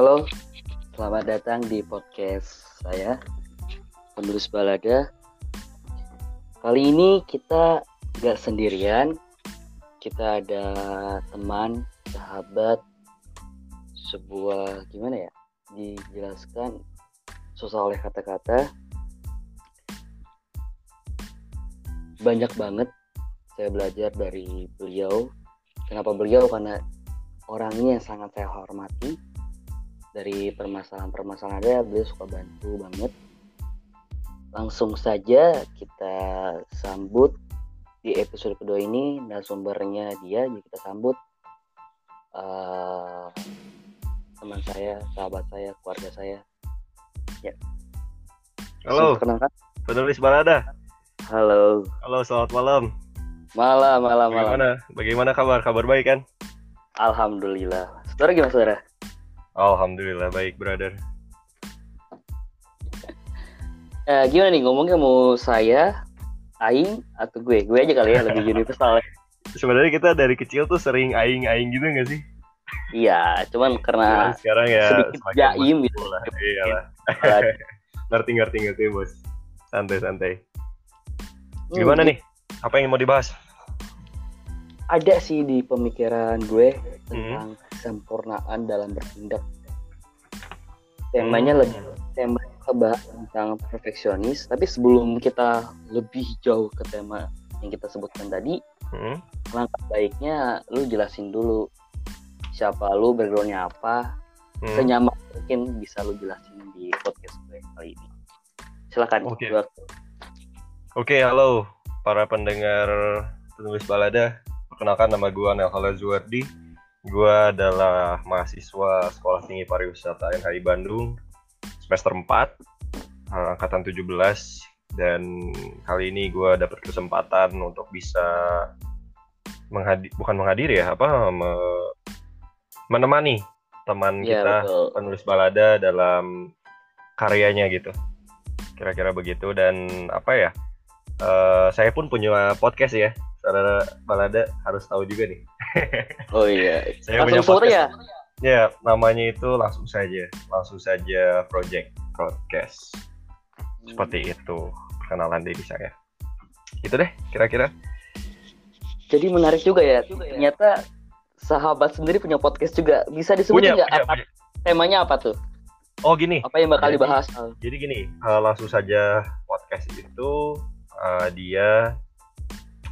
Halo, selamat datang di podcast saya, penulis balada. Kali ini kita gak sendirian, kita ada teman, sahabat, sebuah gimana ya, dijelaskan susah oleh kata-kata. Banyak banget saya belajar dari beliau. Kenapa beliau? Karena orangnya yang sangat saya hormati dari permasalahan-permasalahan ada beliau suka bantu banget. Langsung saja kita sambut di episode kedua ini narasumbernya dia jadi kita sambut. Uh, teman saya sahabat saya keluarga saya. Ya. Halo. Kenalkan penulis balada. Halo. Halo selamat malam. Malam malam malam. Bagaimana? Bagaimana kabar? Kabar baik kan? Alhamdulillah. Saudara gimana saudara Alhamdulillah baik brother. Eh, gimana nih ngomongnya mau saya, Aing atau gue? Gue aja kali ya lebih universal. Sebenarnya kita dari kecil tuh sering aing-aing gitu gak sih? Iya, cuman karena cuman sekarang ya sedikit jaim gitu. Lah. Iya lah. ngerti ngerti ngerti bos. Santai santai. Hmm, Gimana hmm, nih? Apa yang mau dibahas? Ada sih di pemikiran gue tentang hmm kesempurnaan dalam bertindak. Temanya hmm. lebih tema kebahas tentang perfeksionis, tapi sebelum kita lebih jauh ke tema yang kita sebutkan tadi, hmm. langkah baiknya lu jelasin dulu siapa lu, backgroundnya apa, hmm. senyaman mungkin bisa lu jelasin di podcast gue kali ini. Silakan. Oke. Okay. Oke, okay, halo para pendengar penulis balada. Perkenalkan nama gue Nelhala Zuardi Gue adalah mahasiswa Sekolah Tinggi Pariwisata NHI Bandung semester 4 eh, angkatan 17 dan kali ini gue dapet kesempatan untuk bisa menghadi bukan menghadiri ya apa me menemani teman ya, kita betul. penulis balada dalam karyanya gitu. Kira-kira begitu. Dan apa ya uh, saya pun punya podcast ya. Saudara balada harus tahu juga nih oh iya. Saya langsung sore ya? Ya, namanya itu langsung saja, langsung saja Project Broadcast. Seperti hmm. itu perkenalan diri saya. Itu deh, kira-kira. Jadi menarik juga ya. Ternyata sahabat sendiri punya podcast juga. Bisa disebut nggak apa? Temanya apa tuh? Oh gini. Apa yang bakal jadi, dibahas? Jadi gini, uh, langsung saja podcast itu uh, dia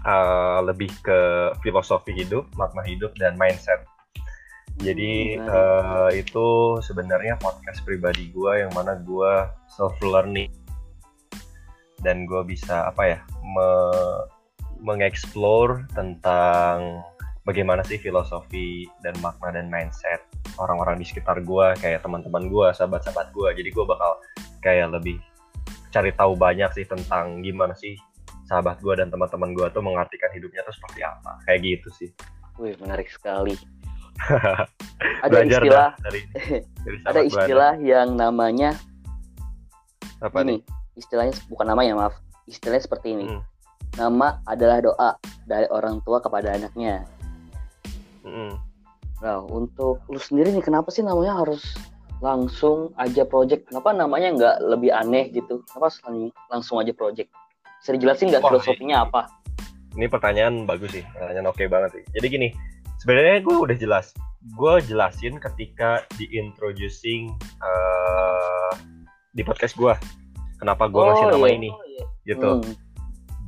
uh, lebih ke filosofi hidup, makna hidup dan mindset. Jadi uh, itu sebenarnya podcast pribadi gue yang mana gue self learning dan gue bisa apa ya me mengeksplor tentang bagaimana sih filosofi dan makna dan mindset orang-orang di sekitar gue kayak teman-teman gue, sahabat-sahabat gue. Jadi gue bakal kayak lebih cari tahu banyak sih tentang gimana sih sahabat gue dan teman-teman gue tuh mengartikan hidupnya tuh seperti apa. Kayak gitu sih. Wih menarik sekali. Ada Belajar istilah dari, dari ada istilah yang namanya apa ini. nih? istilahnya bukan namanya maaf. Istilahnya seperti ini. Hmm. nama adalah doa dari orang tua kepada anaknya. Hmm. nah untuk lu sendiri nih kenapa sih namanya harus langsung aja project? Kenapa namanya nggak lebih aneh gitu? Kenapa langsung aja project bisa dijelasin nggak filosofinya apa? Ini pertanyaan bagus sih, pertanyaan oke okay banget sih. Jadi gini, sebenarnya gue udah jelas. Gue jelasin ketika di introducing uh, di podcast gue. Kenapa gue oh, ngasih nama iya. ini, gitu. Hmm.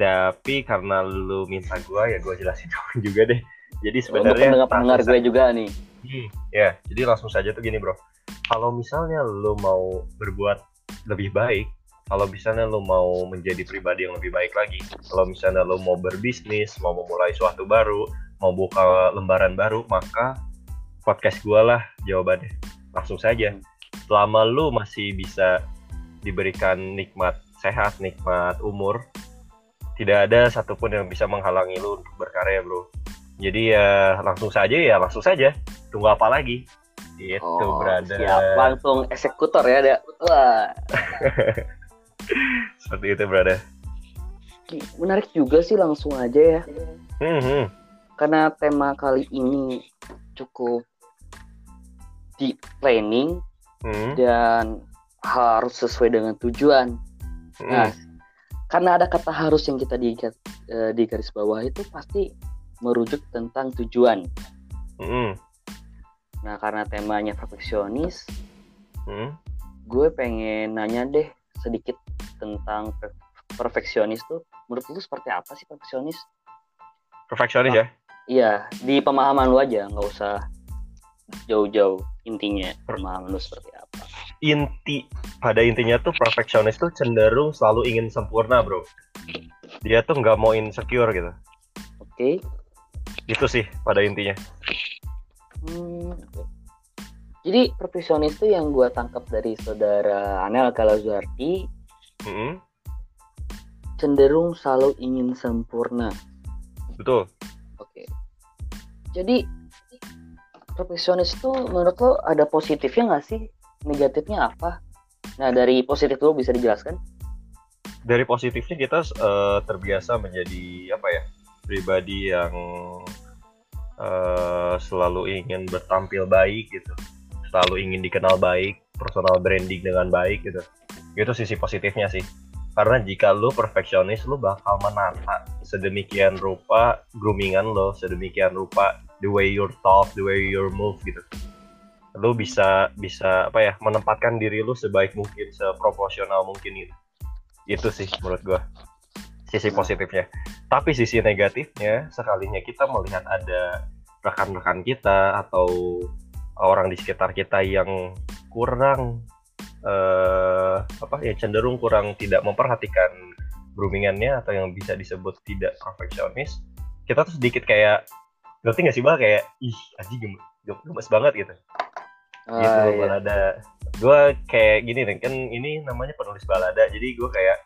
Tapi karena lu minta gue, ya gue jelasin juga deh. Jadi sebenarnya pendengar, pendengar gue juga nih. Hmm, ya, jadi langsung saja tuh gini bro. Kalau misalnya lu mau berbuat lebih baik, kalau misalnya lo mau menjadi pribadi yang lebih baik lagi kalau misalnya lo mau berbisnis mau memulai suatu baru mau buka lembaran baru maka podcast gue lah jawabannya. Langsung saja. Selama lo masih bisa diberikan nikmat sehat nikmat umur tidak ada satupun yang bisa menghalangi lo untuk berkarya bro. Jadi ya langsung saja ya langsung saja. Tunggu apa lagi? Itu oh, berada siap. Langsung eksekutor ya ada wah Seperti itu, berada. Menarik juga sih langsung aja ya. Hmm, hmm. Karena tema kali ini cukup di planning Hmm. dan harus sesuai dengan tujuan. Hmm. Nah, karena ada kata harus yang kita di, eh, di garis bawah itu pasti merujuk tentang tujuan. Hmm. Nah, karena temanya perfeksionis, Hmm. gue pengen nanya deh sedikit tentang per- perfeksionis tuh. Menurut lu seperti apa sih perfeksionis? Perfeksionis ya. Iya, di pemahaman lu aja, nggak usah jauh-jauh intinya pemahaman lu seperti apa. Inti pada intinya tuh perfeksionis tuh cenderung selalu ingin sempurna, bro. Dia tuh nggak mau insecure gitu. Oke. Itu sih pada intinya. Hmm. Jadi perfeksionis tuh yang gue tangkap dari saudara Anel Kalazuarti Hmm. cenderung selalu ingin sempurna. Betul. Oke. Jadi perfeksionis itu menurut lo ada positifnya nggak sih? Negatifnya apa? Nah dari positif lo bisa dijelaskan? Dari positifnya kita eh, terbiasa menjadi apa ya? Pribadi yang eh, selalu ingin bertampil baik gitu. Selalu ingin dikenal baik, personal branding dengan baik gitu. Itu sisi positifnya sih. Karena jika lu perfeksionis, lu bakal menata sedemikian rupa groomingan lo, sedemikian rupa the way you talk, the way you move gitu. Lu bisa bisa apa ya menempatkan diri lu sebaik mungkin, seproporsional mungkin gitu. Itu sih menurut gua sisi positifnya. Tapi sisi negatifnya sekalinya kita melihat ada rekan-rekan kita atau orang di sekitar kita yang kurang eh apa ya cenderung kurang tidak memperhatikan groomingannya atau yang bisa disebut tidak perfeksionis kita tuh sedikit kayak ngerti nggak sih bah kayak ih aji gemes, gemes banget gitu. Ah, gitu iya. balada. Gue kayak gini nih kan ini namanya penulis balada jadi gue kayak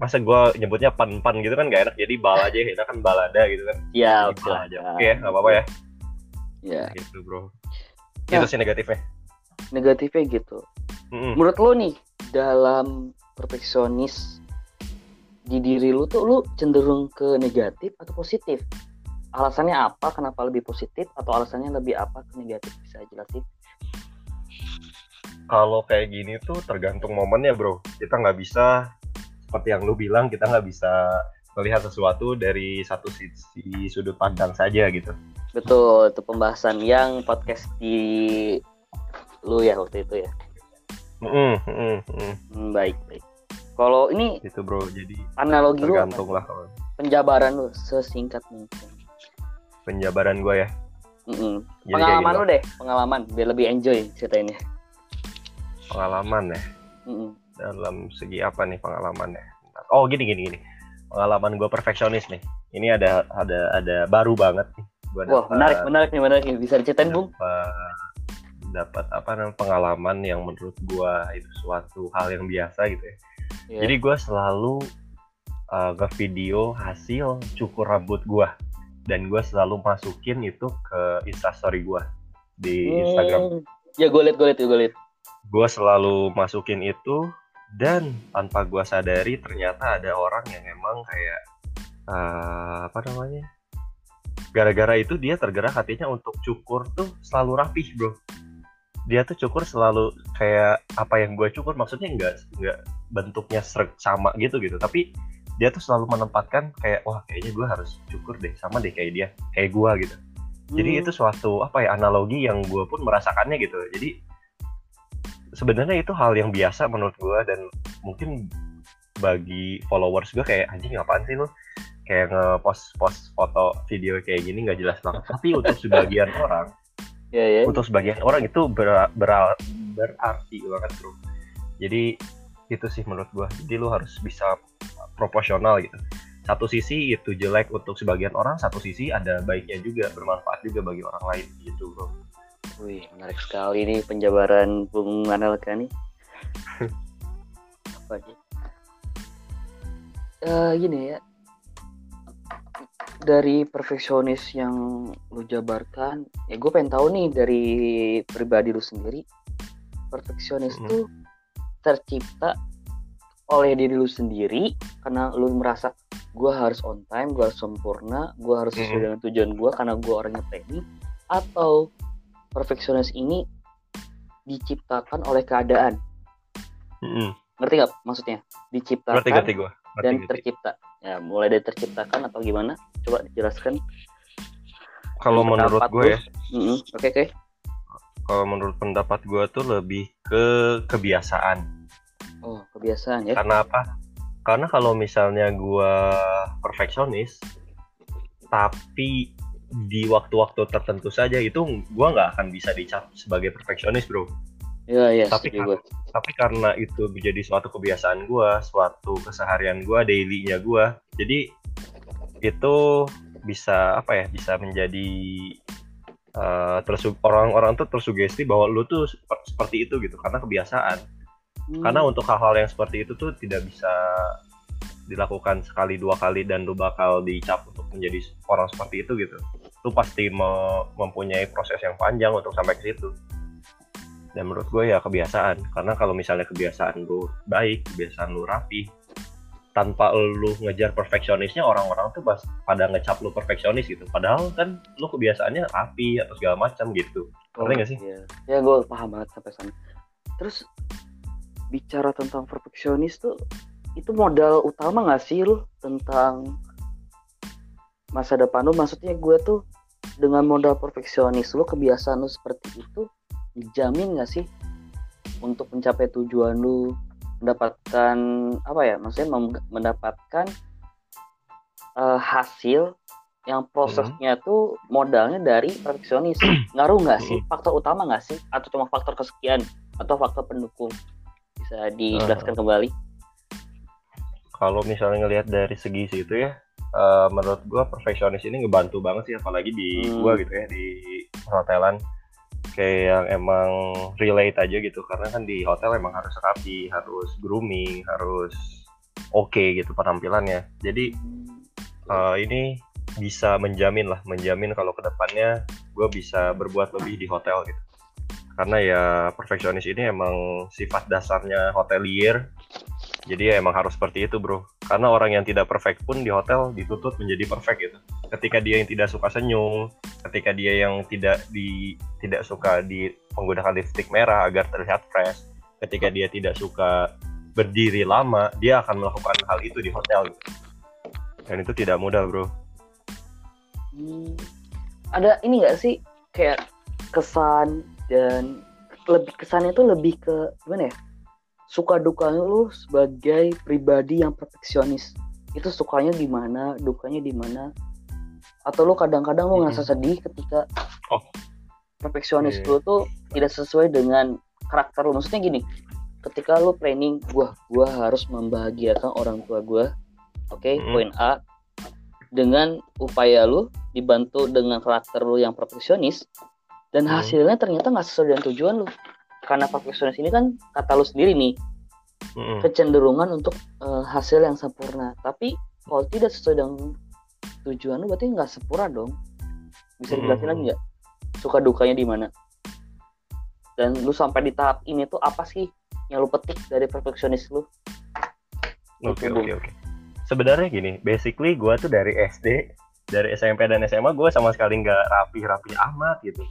masa gue nyebutnya pan pan gitu kan gak enak jadi bal aja enak kan balada gitu kan. Ya, Jadi oke bal lah. aja. Oke ya nggak apa-apa ya Ya, gitu bro Nah. itu sih negatifnya negatifnya gitu. Mm-mm. Menurut lo nih dalam perfeksionis di diri lu tuh lu cenderung ke negatif atau positif? Alasannya apa? Kenapa lebih positif atau alasannya lebih apa ke negatif? Bisa jelasin? kalau kayak gini tuh tergantung momennya bro kita nggak bisa seperti yang lu bilang kita nggak bisa melihat sesuatu dari satu sisi sudut pandang saja gitu Betul, itu pembahasan yang podcast di lu ya waktu itu ya. Mm-mm, mm. Hmm, baik, baik. Kalau ini gitu bro jadi analogi lu apa? lah kalau penjabaran lu sesingkat mungkin. penjabaran gue ya. Jadi kayak Pengalaman gitu. lu deh, pengalaman biar lebih enjoy ceritainnya. pengalaman ya Mm-mm. dalam segi apa nih pengalamannya oh gini gini gini pengalaman gue perfeksionis nih ini ada ada ada baru banget nih gua Wah, dapat- menarik, menarik nih, menarik nih. Bisa diceritain, Bung? dapat apa namanya pengalaman yang menurut gua itu suatu hal yang biasa gitu ya. Iya. Jadi gua selalu uh, nge-video hasil cukur rambut gua dan gua selalu masukin itu ke Instastory gua di Instagram. Hmm. Ya, gue liat, gue liat, gue liat. Gua selalu masukin itu dan tanpa gua sadari ternyata ada orang yang emang kayak uh, apa namanya? Gara-gara itu dia tergerak hatinya untuk cukur tuh selalu rapih, Bro. Dia tuh cukur selalu kayak apa yang gue cukur maksudnya nggak nggak bentuknya sama gitu gitu, tapi dia tuh selalu menempatkan kayak wah kayaknya gue harus cukur deh sama deh kayak dia kayak gue gitu. Jadi Hmm. itu suatu apa ya analogi yang gue pun merasakannya gitu. Jadi sebenarnya itu hal yang biasa menurut gue dan mungkin bagi followers gue kayak anjing apaan sih lu kayak nge-post post foto video kayak gini nggak jelas banget. Tapi untuk sebagian orang, Ya, ya. untuk sebagian orang itu ber- ber- berarti banget bro. Jadi itu sih menurut gue. Jadi lu harus bisa proporsional gitu. Satu sisi itu jelek untuk sebagian orang, satu sisi ada baiknya juga, bermanfaat juga bagi orang lain gitu bro. Wih, menarik sekali nih penjabaran Bung Anelka nih. Apa aja? Eh, gini ya. Dari perfeksionis yang lu jabarkan, ya gue pengen tahu nih dari pribadi lu sendiri, perfeksionis Hmm. tuh tercipta oleh diri lu sendiri karena lu merasa gue harus on time, gue harus sempurna, gue harus sesuai Mm-mm. dengan tujuan gue karena gue orangnya planning, atau perfeksionis ini diciptakan oleh keadaan. Mm-mm. Ngerti nggak maksudnya? Diciptakan Ngerti ngerti gue. Ngerti, dan ngerti. tercipta. Ya, mulai dari terciptakan atau gimana? Coba dijelaskan. Kalau menurut gue ya, Oke, oke. kalau menurut pendapat gue tuh lebih ke kebiasaan. Oh, kebiasaan ya. Karena apa? Karena kalau misalnya gue perfeksionis, tapi di waktu-waktu tertentu saja itu gue nggak akan bisa dicap sebagai perfeksionis bro. Iya, iya, Tapi gue. Tapi karena itu menjadi suatu kebiasaan gue, suatu keseharian gue, dailynya gue, jadi itu bisa apa ya? Bisa menjadi tersu- orang-orang tuh tersugesti bahwa lu tuh sep- seperti itu gitu karena kebiasaan. Hmm. Karena untuk hal-hal yang seperti itu tuh tidak bisa dilakukan sekali dua kali dan lu bakal dicap untuk menjadi orang seperti itu gitu. Lu pasti me- mempunyai proses yang panjang untuk sampai ke situ. Dan menurut gue ya kebiasaan. Karena kalau misalnya kebiasaan lu baik, kebiasaan lu rapi, tanpa lu ngejar perfeksionisnya orang-orang tuh pas pada ngecap lu perfeksionis gitu. Padahal kan lu kebiasaannya rapi atau segala macam gitu. Ngerti nggak sih? Iya, ya gue paham banget sampai sana. Terus bicara tentang perfeksionis tuh itu modal utama nggak sih lu tentang masa depan lu? Maksudnya gue tuh dengan modal perfeksionis lu kebiasaan lu seperti itu dijamin nggak sih untuk mencapai tujuan lu mendapatkan apa ya? Maksudnya mendapatkan eh, hasil yang prosesnya tuh modalnya dari perfeksionis? Ngaruh nggak sih? Faktor utama nggak sih? Atau cuma faktor kesekian? Atau faktor pendukung? Bisa dijelaskan kembali. Kalau misalnya ngelihat dari segi situ ya eh, menurut gua perfeksionis ini ngebantu banget sih apalagi di Hmm. gua gitu ya di hotelan kayak yang emang relate aja gitu. Karena kan di hotel emang harus rapi harus grooming harus oke gitu penampilannya. Jadi eh, ini bisa menjamin lah menjamin kalau ke depannya gue bisa berbuat lebih di hotel gitu. Karena ya perfeksionis ini emang sifat dasarnya hotelier. Jadi ya emang harus seperti itu bro karena orang yang tidak perfect pun di hotel dituntut menjadi perfect gitu. Ketika dia yang tidak suka senyum ketika dia yang tidak di tidak suka di menggunakan lipstick merah agar terlihat fresh ketika dia tidak suka berdiri lama dia akan melakukan hal itu di hotel gitu. dan itu tidak mudah bro. Hmm, ada ini nggak sih kayak kesan dan lebih kesannya tuh lebih ke gimana ya suka duka lu sebagai pribadi yang perfeksionis itu sukanya di mana dukanya di mana atau lu kadang-kadang lu ngerasa sedih ketika Oh. perfeksionis Iya. lu tuh tidak sesuai dengan karakter lu maksudnya gini ketika lu planning gua gua harus membahagiakan orang tua gua oke Mm. poin A dengan upaya lu dibantu dengan karakter lu yang perfeksionis dan hasilnya ternyata nggak sesuai dengan tujuan lu karena perfeksionis ini kan kata lu sendiri nih Mm-mm. kecenderungan untuk eh, hasil yang sempurna tapi kalau tidak sesuai dengan tujuan lu berarti nggak sempurna dong bisa dijelasin Hmm. lagi nggak suka dukanya di mana dan lu sampai di tahap ini tuh apa sih yang lu petik dari perfeksionis lu Oke Gitu, oke oke. Sebenarnya gini, basically gue tuh dari SD, dari SMP dan SMA gue sama sekali nggak rapi-rapi amat gitu.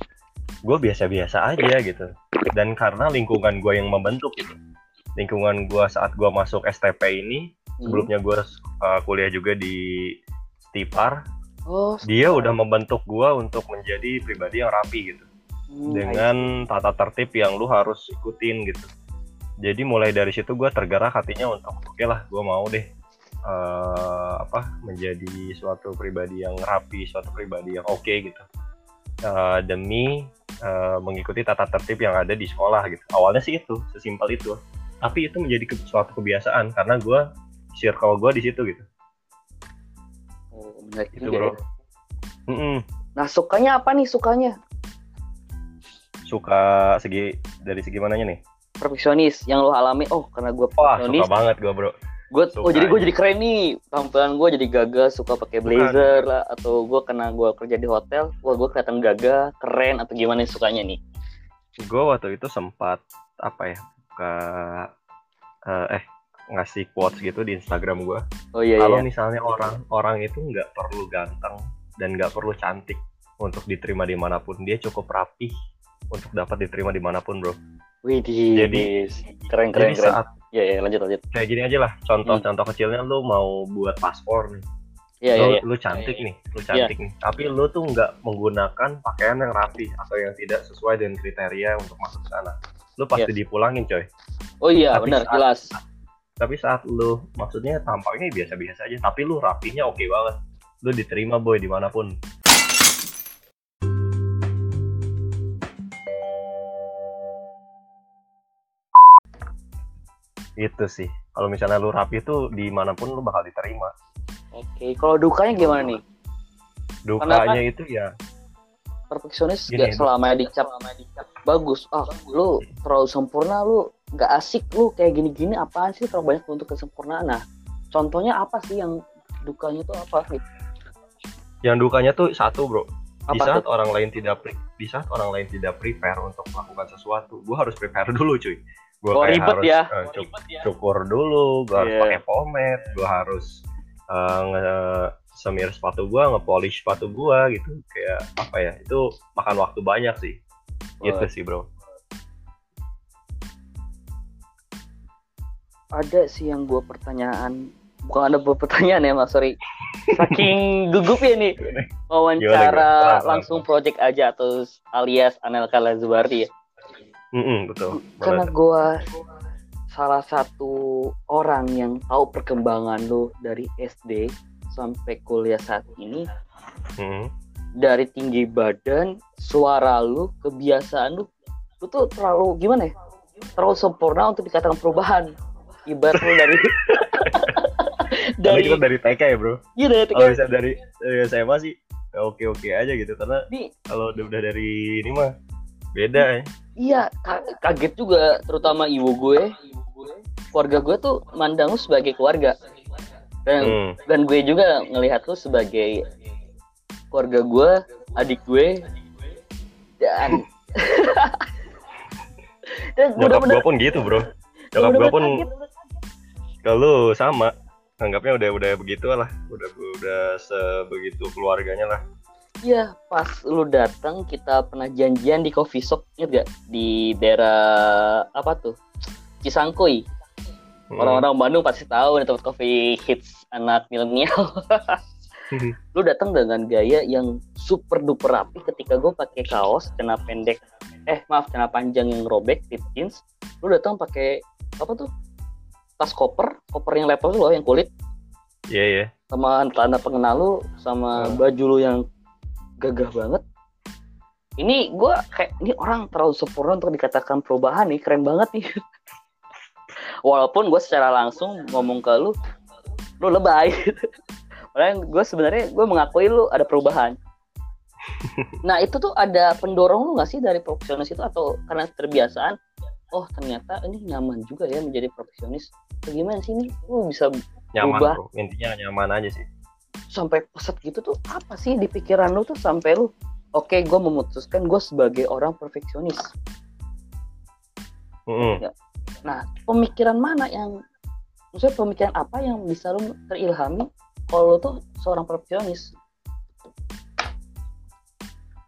Gue biasa-biasa aja gitu. Dan karena lingkungan gue yang membentuk gitu. Lingkungan gue saat gue masuk STP ini, Hmm. sebelumnya gue uh, kuliah juga di Stipar, oh dia udah membentuk gue untuk menjadi pribadi yang rapi gitu. hmm, dengan tata tertib yang lu harus ikutin gitu. Jadi mulai dari situ gue tergerak hatinya untuk oke lah gue mau deh eh, apa menjadi suatu pribadi yang rapi, suatu pribadi yang oke gitu. Eh, demi eh, mengikuti tata tertib yang ada di sekolah gitu. Awalnya sih itu, sesimpel itu. Tapi itu menjadi ke- suatu kebiasaan karena gue circle gue di situ gitu. oh, menarik Itu juga bro. ya. Mm-mm. nah sukanya apa nih sukanya Suka segi dari segi mananya nih? perfeksionis yang lo alami oh karena gue Wah perfeksionis suka banget gue bro. Gue oh jadi gue aja. jadi keren nih. Tampilan gue jadi gagah suka pakai blazer lah atau gue karena gue kerja di hotel wah gue kelihatan gagah keren atau gimana nih sukanya nih? Gue waktu itu sempat apa ya buka eh, eh ngasih quotes gitu di Instagram gue oh iya kalau iya. misalnya orang orang itu nggak perlu ganteng dan nggak perlu cantik untuk diterima di mana pun dia cukup rapih untuk dapat diterima di mana pun bro. Wih, Jadi- keren keren Jadi keren. saat Iya, iya, lanjut lanjut. kayak gini aja lah contoh-contoh kecilnya lu mau buat paspor nih. Iya, lu, iya, iya. lu cantik nih lu cantik nih. Tapi lu tuh nggak menggunakan pakaian yang rapi atau yang tidak sesuai dengan kriteria untuk masuk ke sana. Lu pasti dipulangin coy. Oh iya, Tapi benar, saat- jelas. tapi saat lu maksudnya tampaknya biasa-biasa aja tapi lu rapinya oke banget. Lu diterima boy di mana pun itu sih kalau misalnya lu rapi tuh di mana pun lu bakal diterima Oke, kalau dukanya gimana nih? dukanya itu ya Perfeksionis Gini, gak selamanya dicap bagus. Ah, lu terlalu sempurna, lu gak asik, lu kayak gini-gini apaan sih terlalu banyak untuk kesempurnaan. Nah, contohnya apa sih yang dukanya tuh apa? Gitu? yang dukanya tuh satu bro di Apa saat tuh? orang lain tidak pre- di saat orang lain tidak prepare untuk melakukan sesuatu gua harus prepare dulu cuy gua Oh, kayak ribet harus ya. eh, cuk- cukur dulu gua harus Iya. pakai pomade gua harus eh, nge- semir sepatu gua ngepolish sepatu gua gitu kayak apa ya itu makan waktu banyak sih gitu Wah. sih bro Ada sih yang gue pertanyaan, bukan ada buat pertanyaan ya mas, sorry. Saking gugup ya nih, wawancara Gimana, gimana? langsung project aja atau alias Anelka Lazuardi ya. Mm-mm, betul Karena gue salah satu orang yang tahu perkembangan lu dari SD sampai kuliah saat ini Mm-mm. dari tinggi badan, suara lu, kebiasaan lu, lu tuh terlalu gimana ya? Terlalu sempurna untuk dikatakan perubahan. Ibarat lu dari dari kita dari TK ya bro iya dari kalau TK. bisa dari, dari SMA sih oke oke aja gitu karena kalau udah udah dari ini mah beda ya iya ka- kaget juga terutama ibu gue. Keluarga gue tuh mandang lu sebagai keluarga. Dan Hmm. dan gue juga ngelihat lu sebagai keluarga gue, adik gue dan dan nyokap gue pun gitu bro nyokap gue pun kalau sama anggapnya udah udah begitu lah udah udah sebegitu keluarganya lah Iya, pas lu datang kita pernah janjian di coffee shop, inget gak? Di daerah apa tuh? Cisangkuy. Hmm. Orang-orang Bandung pasti tahu nih tempat coffee hits anak milenial. lu datang dengan gaya yang super duper rapi ketika gue pakai kaos celana pendek eh maaf celana panjang yang robek tip jeans lu datang pakai apa tuh tas koper koper yang level loh yang kulit iya iya sama tanda pengenal lu sama Hmm. baju lu yang gagah banget. Ini gue kayak ini orang terlalu sempurna untuk dikatakan perubahan nih keren banget nih. Walaupun gue secara langsung ngomong ke lu lu lebay. Padahal gue sebenarnya gue mengakui lu ada perubahan. Nah itu tuh ada pendorong lu nggak sih dari profesionalis itu? Atau karena terbiasaan oh ternyata ini nyaman juga ya menjadi profesionalis Atau gimana sih ini? Lu bisa nyaman Berubah. bro. Intinya nyaman aja sih sampai peset gitu tuh apa sih di pikiran lu tuh sampai lu oke gue memutuskan gue sebagai orang perfeksionis. Mm-mm. nah pemikiran mana yang maksudnya pemikiran apa yang bisa lu terilhami kalau lu tuh seorang perfeksionis?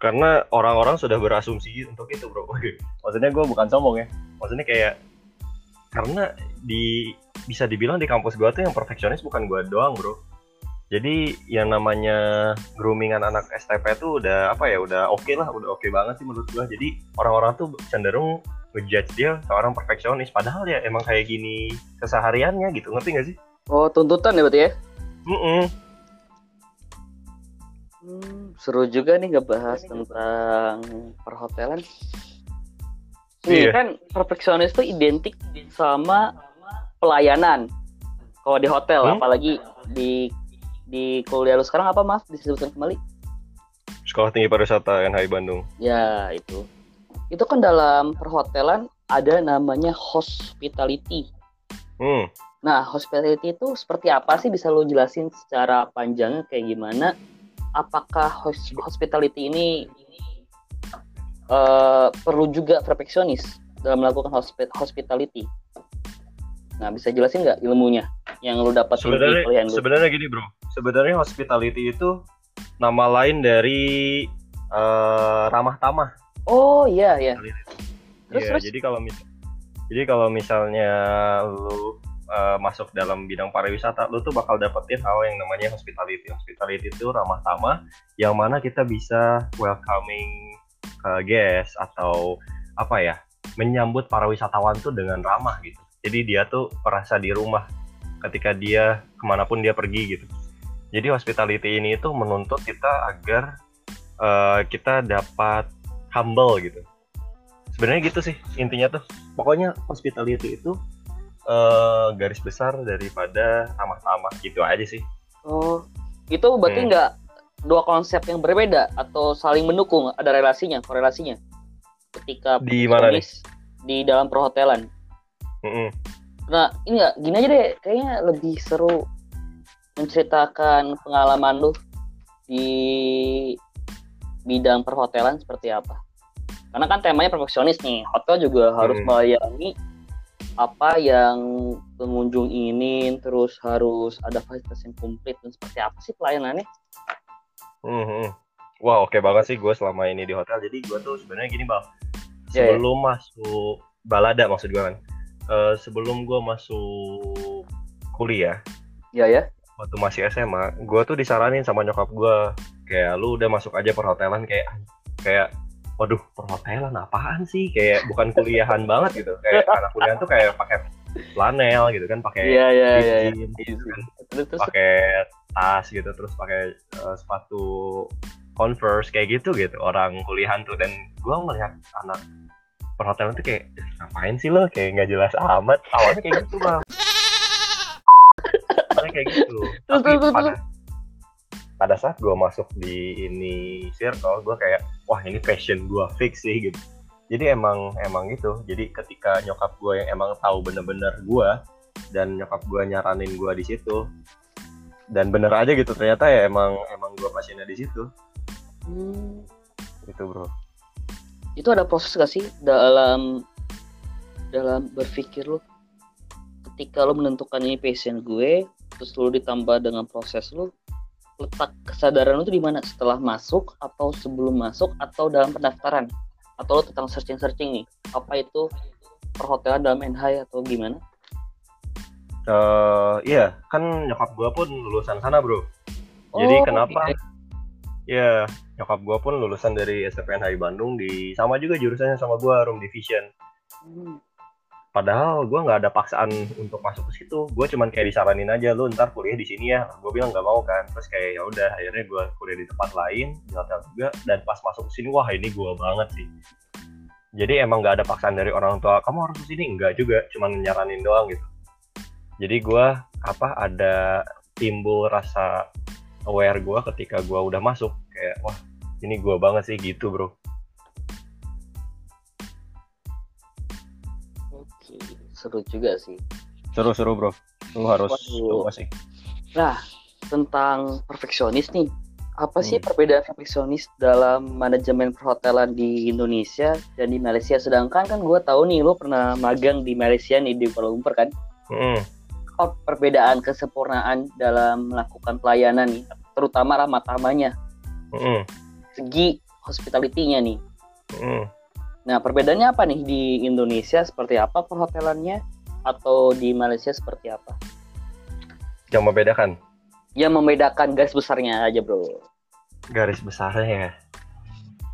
Karena orang-orang sudah berasumsi untuk itu bro. Maksudnya gue bukan sombong ya. Maksudnya kayak karena di bisa dibilang di kampus gue tuh yang perfeksionis bukan gue doang bro jadi yang namanya groomingan anak STP tuh udah apa ya udah oke lah udah oke banget sih menurut gue jadi orang-orang tuh cenderung ngejudge dia seorang perfeksionis. Padahal ya emang kayak gini kesehariannya gitu. Ngerti gak sih? Oh tuntutan ya berarti ya? Mm-mm. Hmm, seru juga nih ngebahas tentang perhotelan. Nih Iya. kan perfeksionis tuh identik sama pelayanan. Kalau di hotel Hmm? apalagi di di kuliah lu sekarang apa mas disebutkan kembali sekolah tinggi pariwisata NHI Bandung Ya itu. Itu kan dalam perhotelan ada namanya hospitality. hmm. Nah hospitality itu seperti apa sih bisa lo jelasin secara panjangnya kayak gimana? Apakah hos- hospitality ini eh, perlu juga perfeksionis dalam melakukan hospi- hospitality? Nah bisa jelasin nggak ilmunya yang lo dapat sebenarnya kuliah lu? sebenarnya gini bro sebenarnya hospitality itu nama lain dari eh, ramah tamah Oh iya iya. Terus, Iya, terus? jadi kalau mis- Jadi kalau misalnya lu uh, masuk dalam bidang pariwisata, lu tuh bakal dapetin hal yang namanya hospitality. Hospitality itu ramah tamah, yang mana kita bisa welcoming uh, guest atau apa ya, menyambut para wisatawan tuh dengan ramah gitu. Jadi dia tuh merasa di rumah ketika dia ke mana pun dia pergi gitu. Jadi hospitality ini itu menuntut kita agar uh, kita dapat humble gitu sebenarnya gitu sih intinya tuh pokoknya hospitality itu uh, garis besar daripada ramah-tamah gitu aja sih oh itu berarti hmm. nggak hmm. dua konsep yang berbeda atau saling mendukung ada relasinya korelasinya ketika di mana nih di dalam perhotelan nah ini nggak gini aja deh kayaknya lebih seru menceritakan pengalaman lu di bidang perhotelan seperti apa karena kan temanya perfeksionis nih hotel juga harus hmm. melayani apa yang pengunjung ingin terus harus ada fasilitas yang komplit dan seperti apa sih pelayanannya hmm, hmm. wah oke okay banget sih gue selama ini di hotel jadi gue tuh sebenarnya gini bang ya, ya. sebelum yeah, yeah. masuk balada maksud gue kan uh, sebelum gue masuk kuliah ya ya. waktu masih SMA gue tuh disaranin sama nyokap gue kayak lu udah masuk aja perhotelan kayak kayak waduh perhotelan apaan sih? Kayak bukan kuliahan banget gitu. Kayak anak kuliah tuh kayak pakai flanel gitu kan pakai yeah, yeah, yeah, yeah. gitu kan. pakai tas gitu terus pakai uh, sepatu converse kayak gitu gitu orang kuliahan tuh. Dan gue melihat anak perhotelan tuh kayak ngapain sih lo? Kayak nggak jelas amat. Awalnya kayak gitu bang. Awalnya kayak gitu. Tapi pada pada saat gue masuk di ini circle gue kayak wah ini passion gue fix sih gitu. Jadi emang emang gitu. Jadi ketika nyokap gue yang emang tahu bener-bener gue dan nyokap gue nyaranin gue di situ dan bener aja gitu ternyata ya emang emang gue pasiennya di situ. Hmm. itu bro itu ada proses gak sih dalam dalam berpikir lo ketika lo menentukan ini passion gue terus lo ditambah dengan proses lo letak kesadaran lu tuh di mana setelah masuk atau sebelum masuk atau dalam pendaftaran atau lu tentang searching searching nih apa itu perhotelan dalam NH atau gimana? Uh, iya kan nyokap gua pun lulusan sana bro. Oh, Jadi kenapa? Okay. Ya nyokap gua pun lulusan dari SPNHI Bandung di sama juga jurusannya sama gua room division. Hmm. Padahal gue nggak ada paksaan untuk masuk ke situ. Gue cuman kayak disaranin aja lu ntar kuliah di sini ya. Gue bilang nggak mau kan. Terus kayak ya udah akhirnya gue kuliah di tempat lain di hotel juga. Dan pas masuk ke sini wah ini gue banget sih. Jadi emang nggak ada paksaan dari orang tua kamu harus ke sini. Enggak juga cuman nyaranin doang gitu. Jadi gue apa ada timbul rasa aware gue ketika gue udah masuk. Kayak wah ini gue banget sih gitu bro. Seru juga sih. Seru-seru bro. Lu harus coba sih. Nah tentang perfeksionis nih. Apa sih hmm. perbedaan perfeksionis dalam manajemen perhotelan di Indonesia dan di Malaysia? Sedangkan kan gue tahu nih lo pernah magang di Malaysia nih di Kuala Lumpur kan? Hmm. Oh, perbedaan kesempurnaan dalam melakukan pelayanan nih terutama ramah tamanya hmm. segi hospitality-nya nih hmm. Nah, perbedaannya apa nih di Indonesia seperti apa perhotelannya atau di Malaysia seperti apa? Yang membedakan? Yang membedakan garis besarnya aja, Bro. Garis besarnya ya.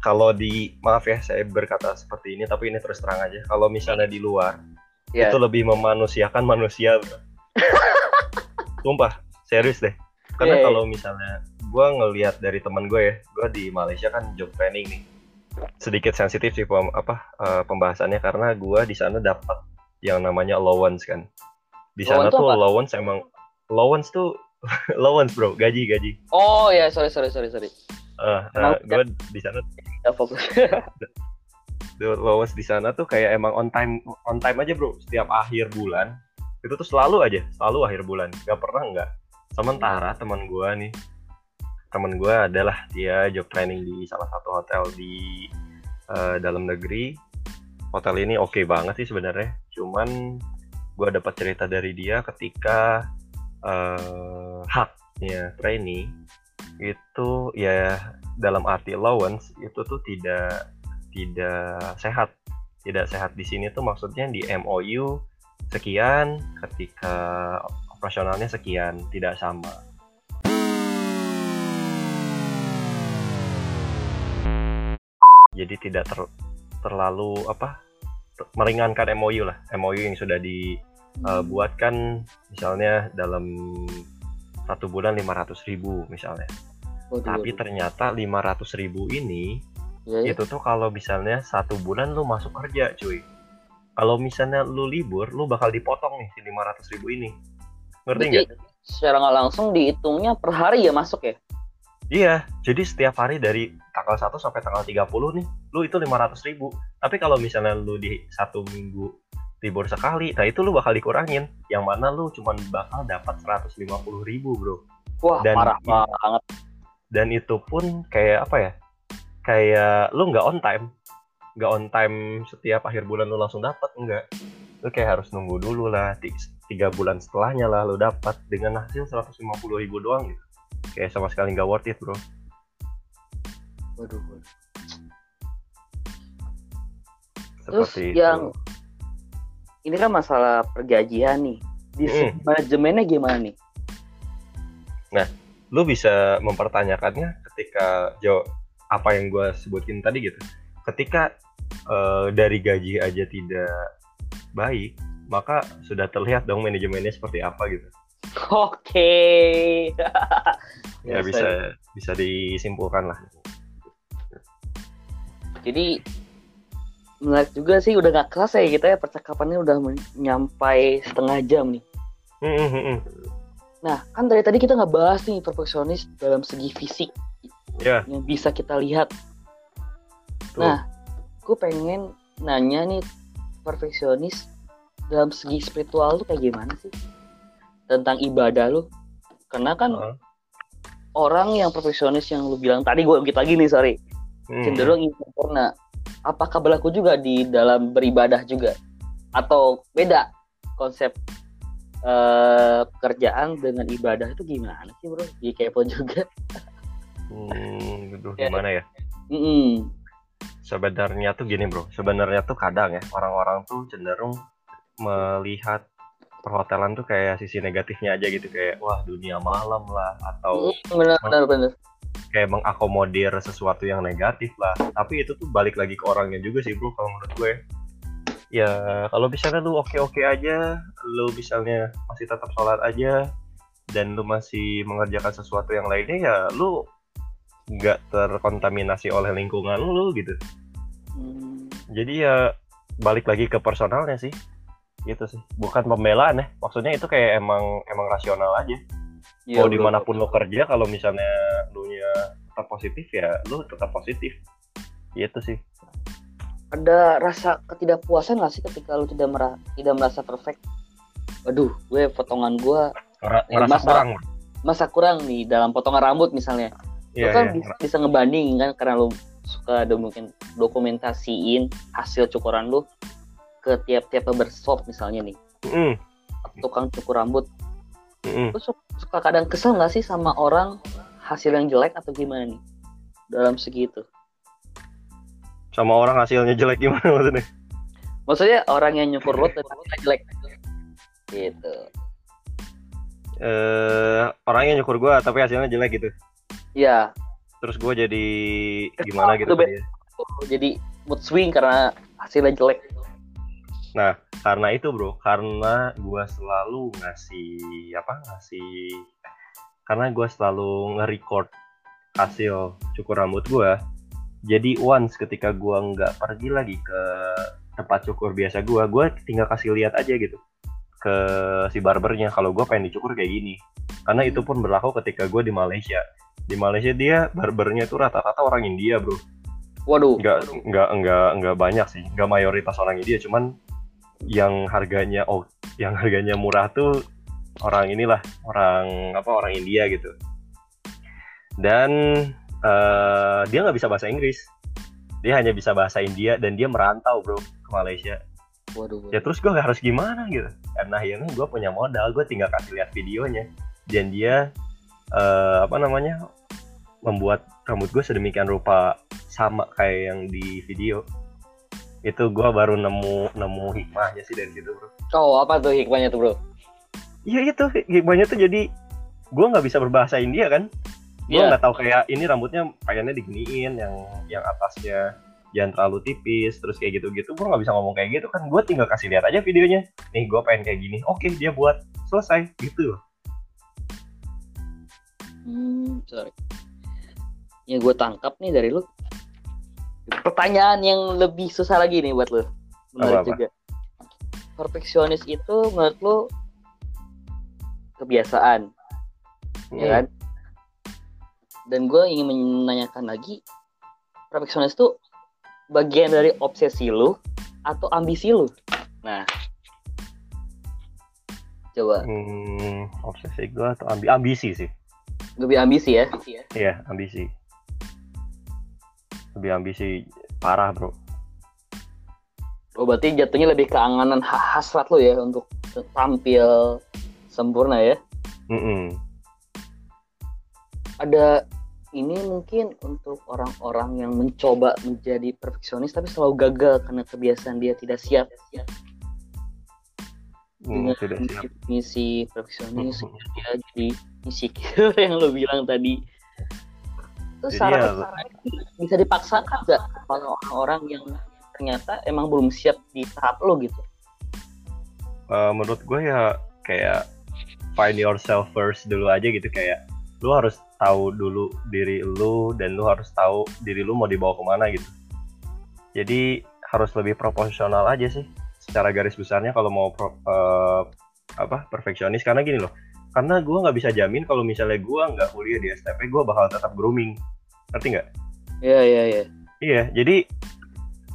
Kalau di maaf ya saya berkata seperti ini tapi ini terus terang aja. Kalau misalnya di luar yeah. itu lebih memanusiakan manusia. Sumpah, serius deh. Karena yeah, yeah. kalau misalnya gue ngelihat dari teman gue ya, gue di Malaysia kan job training nih sedikit sensitif sih pem, apa uh, pembahasannya karena gue di sana dapat yang namanya allowance kan. Di sana tuh allowance emang allowance tuh allowance bro, gaji gaji. Oh ya sorry sorry sorry sorry. Uh, nah, gue di sana fokus. allowance di sana tuh kayak emang on time on time aja bro. Setiap akhir bulan itu tuh selalu aja, selalu akhir bulan. Gak pernah nggak. Sementara teman gue nih temen gue adalah dia job training di salah satu hotel di uh, dalam negeri hotel ini oke okay banget sih sebenarnya cuman gue dapat cerita dari dia ketika uh, haknya trainee itu ya dalam arti allowance itu tuh tidak tidak sehat tidak sehat di sini tuh maksudnya di MOU sekian ketika operasionalnya sekian tidak sama. Jadi tidak ter, terlalu apa meringankan MOU lah. MOU yang sudah dibuatkan misalnya dalam satu bulan 500 ribu misalnya. Waduh, tapi waduh. ternyata 500 ribu ini Iya, iya. itu tuh kalau misalnya satu bulan lu masuk kerja cuy kalau misalnya lu libur lu bakal dipotong nih si 500 ribu ini. Ngerti nggak? secara nggak langsung dihitungnya per hari ya masuk ya? iya jadi setiap hari dari tanggal 1 sampai tanggal 30 nih lu itu 500 ribu. Tapi kalau misalnya lu di satu minggu libur sekali nah itu lu bakal dikurangin. Yang mana lu cuma bakal dapat 150 ribu bro. Wah Dan- parah banget. dan itu pun kayak apa ya? Kayak lu nggak on time nggak on time setiap akhir bulan lu langsung dapat enggak lu kayak harus nunggu dulu lah ti- tiga bulan setelahnya lah lu dapat dengan hasil 150 ribu doang gitu kayak sama sekali nggak worth it bro Waduh, waduh. Terus seperti itu yang ini kan masalah pergajian nih. Di Mm. manajemennya gimana nih? lu bisa mempertanyakannya ketika jo apa yang gue sebutin tadi gitu ketika eh, dari gaji aja tidak baik maka sudah terlihat dong manajemennya seperti apa gitu Oke. ya bisa bisa disimpulkan lah Jadi menarik juga sih udah gak kelas ya kita ya percakapannya udah nyampai setengah jam nih. Nah kan dari tadi kita nggak bahas nih perfeksionis dalam segi fisik Ya. yang bisa kita lihat. Tuh. Nah, gue pengen nanya nih perfeksionis dalam segi spiritual tuh kayak gimana sih tentang ibadah lu? Karena kan Heeh. orang yang perfeksionis yang lu bilang tadi gue ungkit lagi nih sorry Hmm. cenderung ingin sempurna. Apakah berlaku juga di dalam beribadah juga? Atau beda konsep eh, pekerjaan dengan ibadah itu gimana sih bro? Di kepo juga. Hmm, aduh, Ya. gimana ya Mm-mm. Sebenarnya tuh gini bro. Sebenarnya tuh kadang ya orang-orang tuh cenderung melihat perhotelan tuh kayak sisi negatifnya aja gitu. Kayak wah dunia malam lah atau Mm, Benar benar benar. kayak mengakomodir sesuatu yang negatif lah. Tapi itu tuh balik lagi ke orangnya juga sih bro kalau menurut gue. Ya kalau misalnya lu oke oke aja lu misalnya masih tetap sholat aja dan lu masih mengerjakan sesuatu yang lainnya ya lu nggak terkontaminasi oleh lingkungan lu gitu. Hmm. jadi ya balik lagi ke personalnya sih. Gitu sih. Bukan pembelaan ya. Maksudnya itu kayak emang emang rasional aja. Iya, mau di mana pun lo kerja kalau misalnya lu nya tetap positif ya lu tetap positif. Gitu sih. Ada rasa ketidakpuasan lah sih ketika lu tidak mera- tidak merasa perfect. Waduh, gue potongan gue Ya, ngerasa masa- kurang. masa kurang nih dalam potongan rambut misalnya. Lu kan iya. bisa, bisa ngebanding kan karena lu suka dokumen dokumentasiin hasil cukuran lu ke tiap-tiap barbershop misalnya nih. Mm, tukang cukur rambut. Mm, mm. lu su- suka kadang kesel nggak sih sama orang hasil yang jelek atau gimana nih? Dalam segi itu sama orang hasilnya jelek gimana maksudnya? Maksudnya orang yang nyukur lu tapi jelek. Gitu. Eh orangnya nyukur gua tapi hasilnya jelek gitu ya terus gua jadi gimana gitu dia. jadi mood swing karena hasilnya jelek. Karena itu bro karena gua selalu ngasih apa ngasih karena gua selalu nge-record hasil cukur rambut gua jadi once ketika gua nggak pergi lagi ke tempat cukur biasa gua gua tinggal kasih lihat aja gitu ke si barbernya kalau gua pengen dicukur kayak gini. Karena itu pun berlaku ketika gua di Malaysia di Malaysia dia barbernya itu rata-rata orang India bro. Waduh. Nggak nggak nggak nggak banyak sih. Nggak mayoritas orang India cuman yang harganya oh yang harganya murah tuh orang inilah orang apa orang India gitu. Dan eh, dia nggak bisa bahasa Inggris. Dia hanya bisa bahasa India dan dia merantau bro ke Malaysia. Waduh, waduh. ya terus gue harus gimana gitu? Karena akhirnya gue punya modal gue tinggal kasih lihat videonya. Dan dia eh, apa namanya membuat rambut gue sedemikian rupa sama kayak yang di video. Itu gue baru nemu nemu hikmahnya sih dari situ bro. Oh, apa tuh hikmahnya tuh, Bro? iya itu. Hikmahnya tuh jadi gue nggak bisa berbahasa India kan? Gue Iya. nggak tahu kayak ini rambutnya pengennya diginiin yang yang atasnya jangan terlalu tipis terus kayak gitu-gitu. Gue nggak bisa ngomong kayak gitu kan? Gue tinggal kasih lihat aja videonya. Nih gue pengen kayak gini. Oke dia buat. Selesai. Gitu Hmm, sorry. Yang gue tangkap nih dari lu. Pertanyaan yang lebih susah lagi nih buat lu. Menarik Apa-apa? juga. Perfeksionis itu menurut lu kebiasaan, ya Hmm. kan? Dan gue ingin menanyakan lagi, perfeksionis itu bagian dari obsesi lu atau ambisi lu? Nah, coba Hmm, obsesi gue atau ambi ambisi sih lebih ambisi ya? iya ambisi lebih ambisi parah bro Oh berarti jatuhnya lebih ke anganan ha- hasrat lo ya untuk tampil sempurna ya. Mm-mm. Ada ini mungkin untuk orang-orang yang mencoba menjadi perfeksionis tapi selalu gagal karena kebiasaan dia tidak siap Hmm, dengan tidak siap misi perfeksionis Mhm. dia jadi insecure yang lo bilang tadi. Terus Jadi ya- bisa dipaksakan nggak kalau orang-orang yang ternyata emang belum siap di tahap lo gitu? Eh, menurut gue ya kayak find yourself first dulu aja gitu. Kayak lu harus tahu dulu diri lu dan lu harus tahu diri lu mau dibawa ke mana gitu. Jadi harus lebih proporsional aja sih secara garis besarnya kalau mau pro- eh, apa perfeksionis. Karena gini loh karena gue nggak bisa jamin kalau misalnya gue nggak kuliah di STP gue bakal tetap grooming ngerti nggak Iya iya iya. Iya, jadi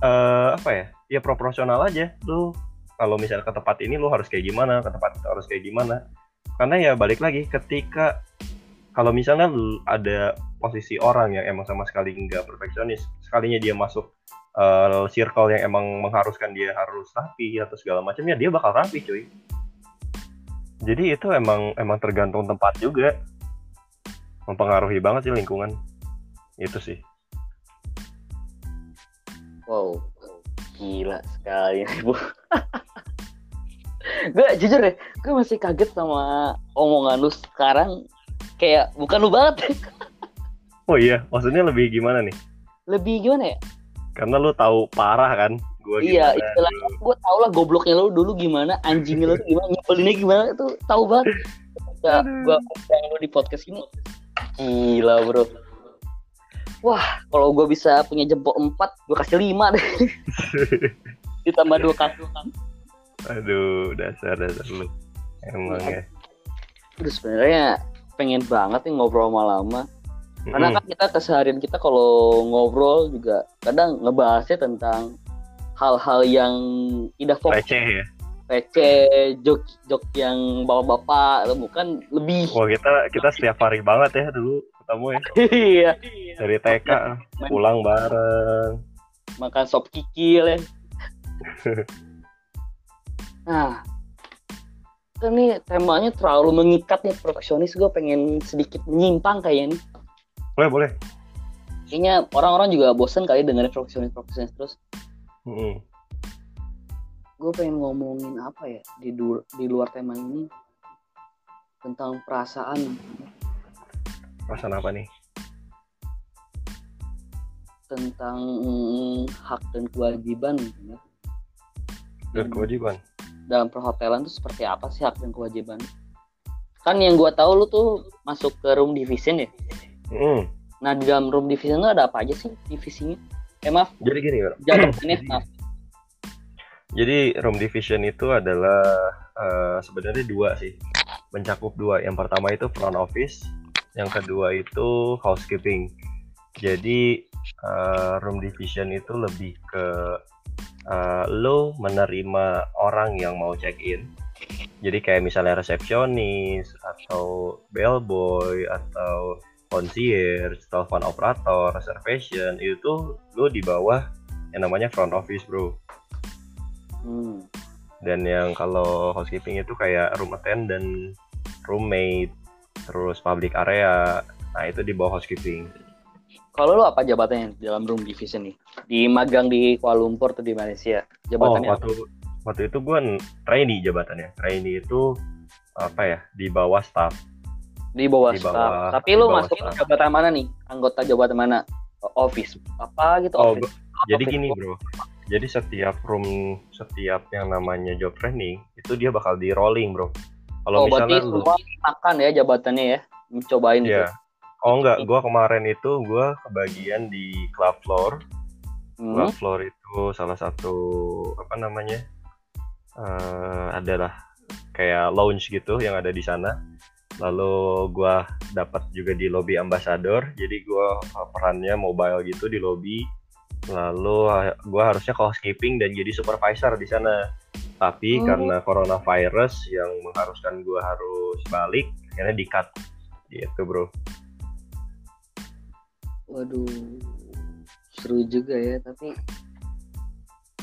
eh apa ya? Ya proporsional aja. Lu kalau misalnya ke tempat ini lu harus kayak gimana, ke tempat itu harus kayak gimana. Karena ya balik lagi ketika kalau misalnya lu ada posisi orang yang emang sama sekali nggak perfeksionis, sekalinya dia masuk eh, circle yang emang mengharuskan dia harus rapi atau segala macamnya, dia bakal rapi, cuy. Jadi itu emang emang tergantung tempat juga. Mempengaruhi banget sih lingkungan. Itu sih. Wow, gila sekali bu. gue jujur deh, gue masih kaget sama omongan lu sekarang. Kayak bukan lu banget, Oh iya, maksudnya lebih gimana nih? lebih gimana ya? Karena lu tahu parah kan, gue Iya, istilahnya gue tau lah gobloknya lu dulu gimana, anjingnya lu tuh gimana, nyebelinnya gimana itu tahu banget. Ya, gue yang lu di podcast ini, gila bro. Wah, kalau gue bisa punya jempol 4, gue kasih 5 deh. Ditambah dua kaki kan. Aduh, dasar dasar lu. Emang ya. Terus sebenarnya pengen banget nih ngobrol lama-lama. Karena kan kita keseharian kita kalau ngobrol juga kadang ngebahasnya tentang hal-hal yang tidak fokus receh ya. receh, jok jok yang bapak-bapak, bukan lebih. Wah kita kita setiap hari banget ya dulu ketemu ya Iya. dari TK pulang bareng. Makan sop kikil ya. Nah, kan nih temanya terlalu mengikat nih perfeksionis. Gue pengen sedikit menyimpang kayaknya nih. Boleh boleh. Kayaknya orang-orang juga bosen kali dengerin perfeksionis-perfeksionis terus. Mm-mm. gue pengen ngomongin apa ya di du- di luar tema ini tentang perasaan Perasaan apa nih? tentang mm, hak dan kewajiban ya. Dan kewajiban. dalam perhotelan tuh seperti apa sih hak dan kewajiban kan yang gue tahu lu tuh masuk ke room division ya Mm. nah di dalam room division tuh ada apa aja sih divisinya eh maaf Jadi gini, Bro. jangan ini maaf Jadi room division itu adalah eh, sebenarnya dua sih, mencakup dua. Yang pertama itu front office, yang kedua itu housekeeping. Jadi eh, room division itu lebih ke eh, lo menerima orang yang mau check in. Jadi kayak misalnya resepsionis atau bellboy atau concierge, telepon operator, reservation itu lo di bawah yang namanya front office, bro. hmm. dan yang kalau housekeeping itu kayak room attendant, roommate, terus public area, nah itu di bawah housekeeping. Kalau lu apa jabatannya dalam room division nih? Di magang di Kuala Lumpur atau di Malaysia? Jabatannya oh, waktu waktu itu gue trainee jabatannya. Trainee itu apa ya? Di bawah staff. Di bawah, Di staff. bawah- Tapi di lu masuk staff. jabatan mana nih? Anggota jabatan mana? Office apa gitu? Oh, office. jadi Office. gini bro. Jadi setiap room, setiap yang namanya job training itu dia bakal di rolling bro. Kalau Oh, misalnya lu, makan ya jabatannya ya? Mencobain gitu. ya. Oh enggak, gua kemarin itu gua kebagian di club floor. Hmm. Club floor itu salah satu apa namanya? eh adalah kayak lounge gitu yang ada di sana. Lalu gua dapat juga di lobby ambassador. Jadi gua eh, perannya mobile gitu di lobby. Lalu gua harusnya housekeeping dan jadi supervisor di sana. Tapi Oh. karena coronavirus yang mengharuskan gua harus balik, akhirnya di-cut. Gitu, Bro. Waduh, seru juga ya. Tapi